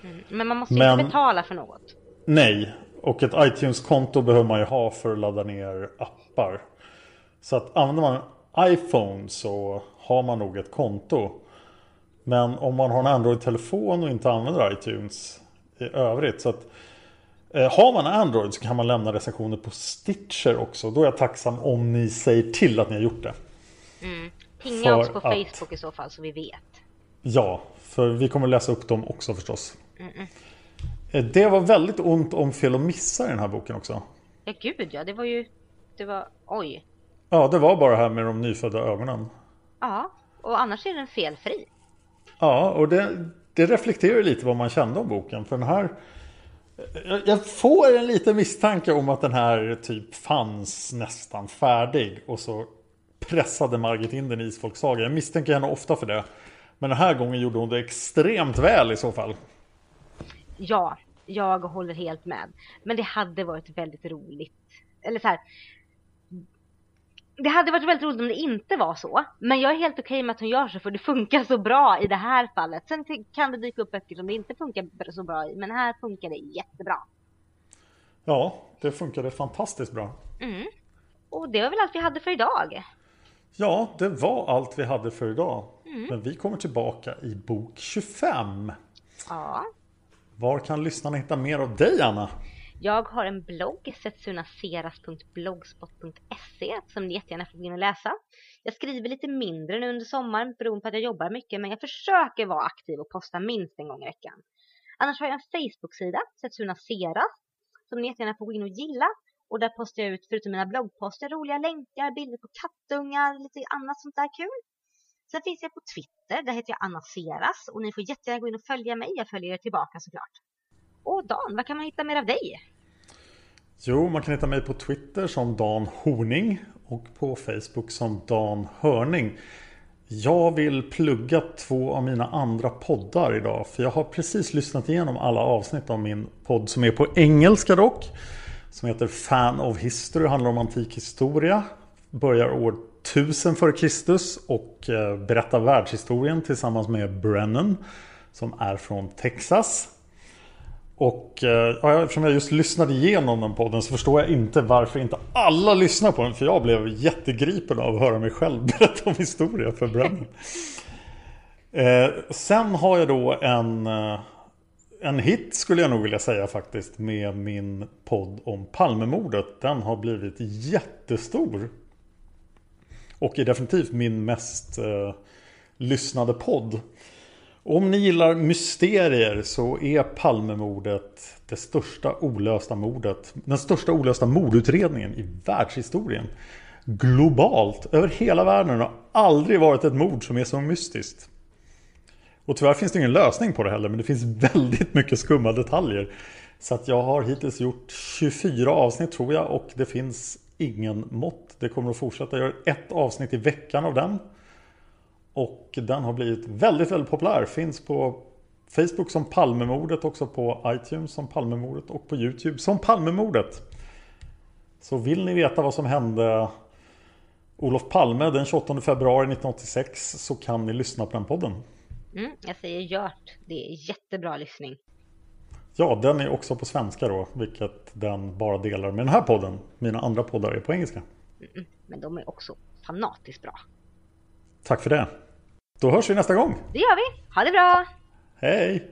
Mm, men man måste Men, inte betala för något. Nej, Och ett iTunes-konto behöver man ju ha för att ladda ner appar. Så att använder man iPhone så har man nog ett konto. Men om man har en Android-telefon och inte använder iTunes i övrigt. Så att, eh, har man Android så kan man lämna recensioner på Stitcher också. Då är jag tacksam om ni säger till att ni har gjort det. Mm. Pinga oss på Facebook att, i så fall så vi vet. Ja, för vi kommer läsa upp dem också förstås. Mm -mm. Det var väldigt ont om fel och missar i den här boken också. Ja, gud ja. Det var ju... Det var... Oj. Ja, det var bara det här med de nyfödda ögonen. Ja, och annars är den felfri. Ja, och det, det reflekterar lite vad man kände om boken. För den här... Jag får en liten misstanke om att den här typ fanns nästan färdig. Och så pressade Margit in den i Isfolksaga. Jag misstänker henne ofta för det. Men den här gången gjorde hon det extremt väl i så fall. Ja, jag håller helt med. Men det hade varit väldigt roligt. Eller så här, det hade varit väldigt roligt om det inte var så. Men jag är helt okej okay med att hon gör så för det funkar så bra i det här fallet. Sen kan det dyka upp böcker som det inte funkar så bra i. Men här funkar det jättebra. Ja, det funkade fantastiskt bra. Mm. Och det var väl allt vi hade för idag. Ja, det var allt vi hade för idag. Mm. Men vi kommer tillbaka i bok 25. Ja. Var kan lyssnarna hitta mer av dig, Anna? Jag har en blogg, setsunaseras.blogspot.se som ni jättegärna får gå in och läsa. Jag skriver lite mindre nu under sommaren beroende på att jag jobbar mycket men jag försöker vara aktiv och posta minst en gång i veckan. Annars har jag en Facebook-sida, Setsunaseras, som ni jättegärna får gå in och gilla. Och där postar jag ut, förutom mina bloggposter, roliga länkar, bilder på kattungar, lite annat sånt där kul. Sen finns jag på Twitter, där heter jag Anna Seras och ni får jättegärna gå in och följa mig, jag följer er tillbaka såklart. Och Dan, vad kan man hitta mer av dig? Jo, man kan hitta mig på Twitter som Dan Horning och på Facebook som Dan Hörning. Jag vill plugga två av mina andra poddar idag. För jag har precis lyssnat igenom alla avsnitt av min podd som är på engelska dock. Som heter Fan of History, handlar om antik historia. Börjar år 1000 f.Kr. och eh, berättar världshistorien tillsammans med Brennan. Som är från Texas. Och eh, ja, eftersom jag just lyssnade igenom den podden så förstår jag inte varför inte alla lyssnar på den. För jag blev jättegripen av att höra mig själv berätta om historia för Brennan. Eh, sen har jag då en, eh, en hit skulle jag nog vilja säga faktiskt med min podd om Palmemordet. Den har blivit jättestor. Och är definitivt min mest eh, lyssnade podd. Om ni gillar mysterier så är Palmemordet det största olösta mordet. Den största olösta mordutredningen i världshistorien. Globalt, över hela världen. Har aldrig varit ett mord som är så mystiskt. Och tyvärr finns det ingen lösning på det heller men det finns väldigt mycket skumma detaljer. Så att jag har hittills gjort 24 avsnitt tror jag och det finns ingen mått. Det kommer att fortsätta. Jag gör ett avsnitt i veckan av den. Och den har blivit väldigt, väldigt populär. Finns på Facebook som Palmemordet, också på iTunes som Palmemordet och på YouTube som Palmemordet. Så vill ni veta vad som hände Olof Palme den 28 februari 1986 så kan ni lyssna på den podden. Mm, jag säger gjort. Det är jättebra lyssning. Ja, den är också på svenska då, vilket den bara delar med den här podden. Mina andra poddar är på engelska. Mm, men de är också fanatiskt bra. Tack för det. Då hörs vi nästa gång. Det gör vi. Ha det bra. Hej.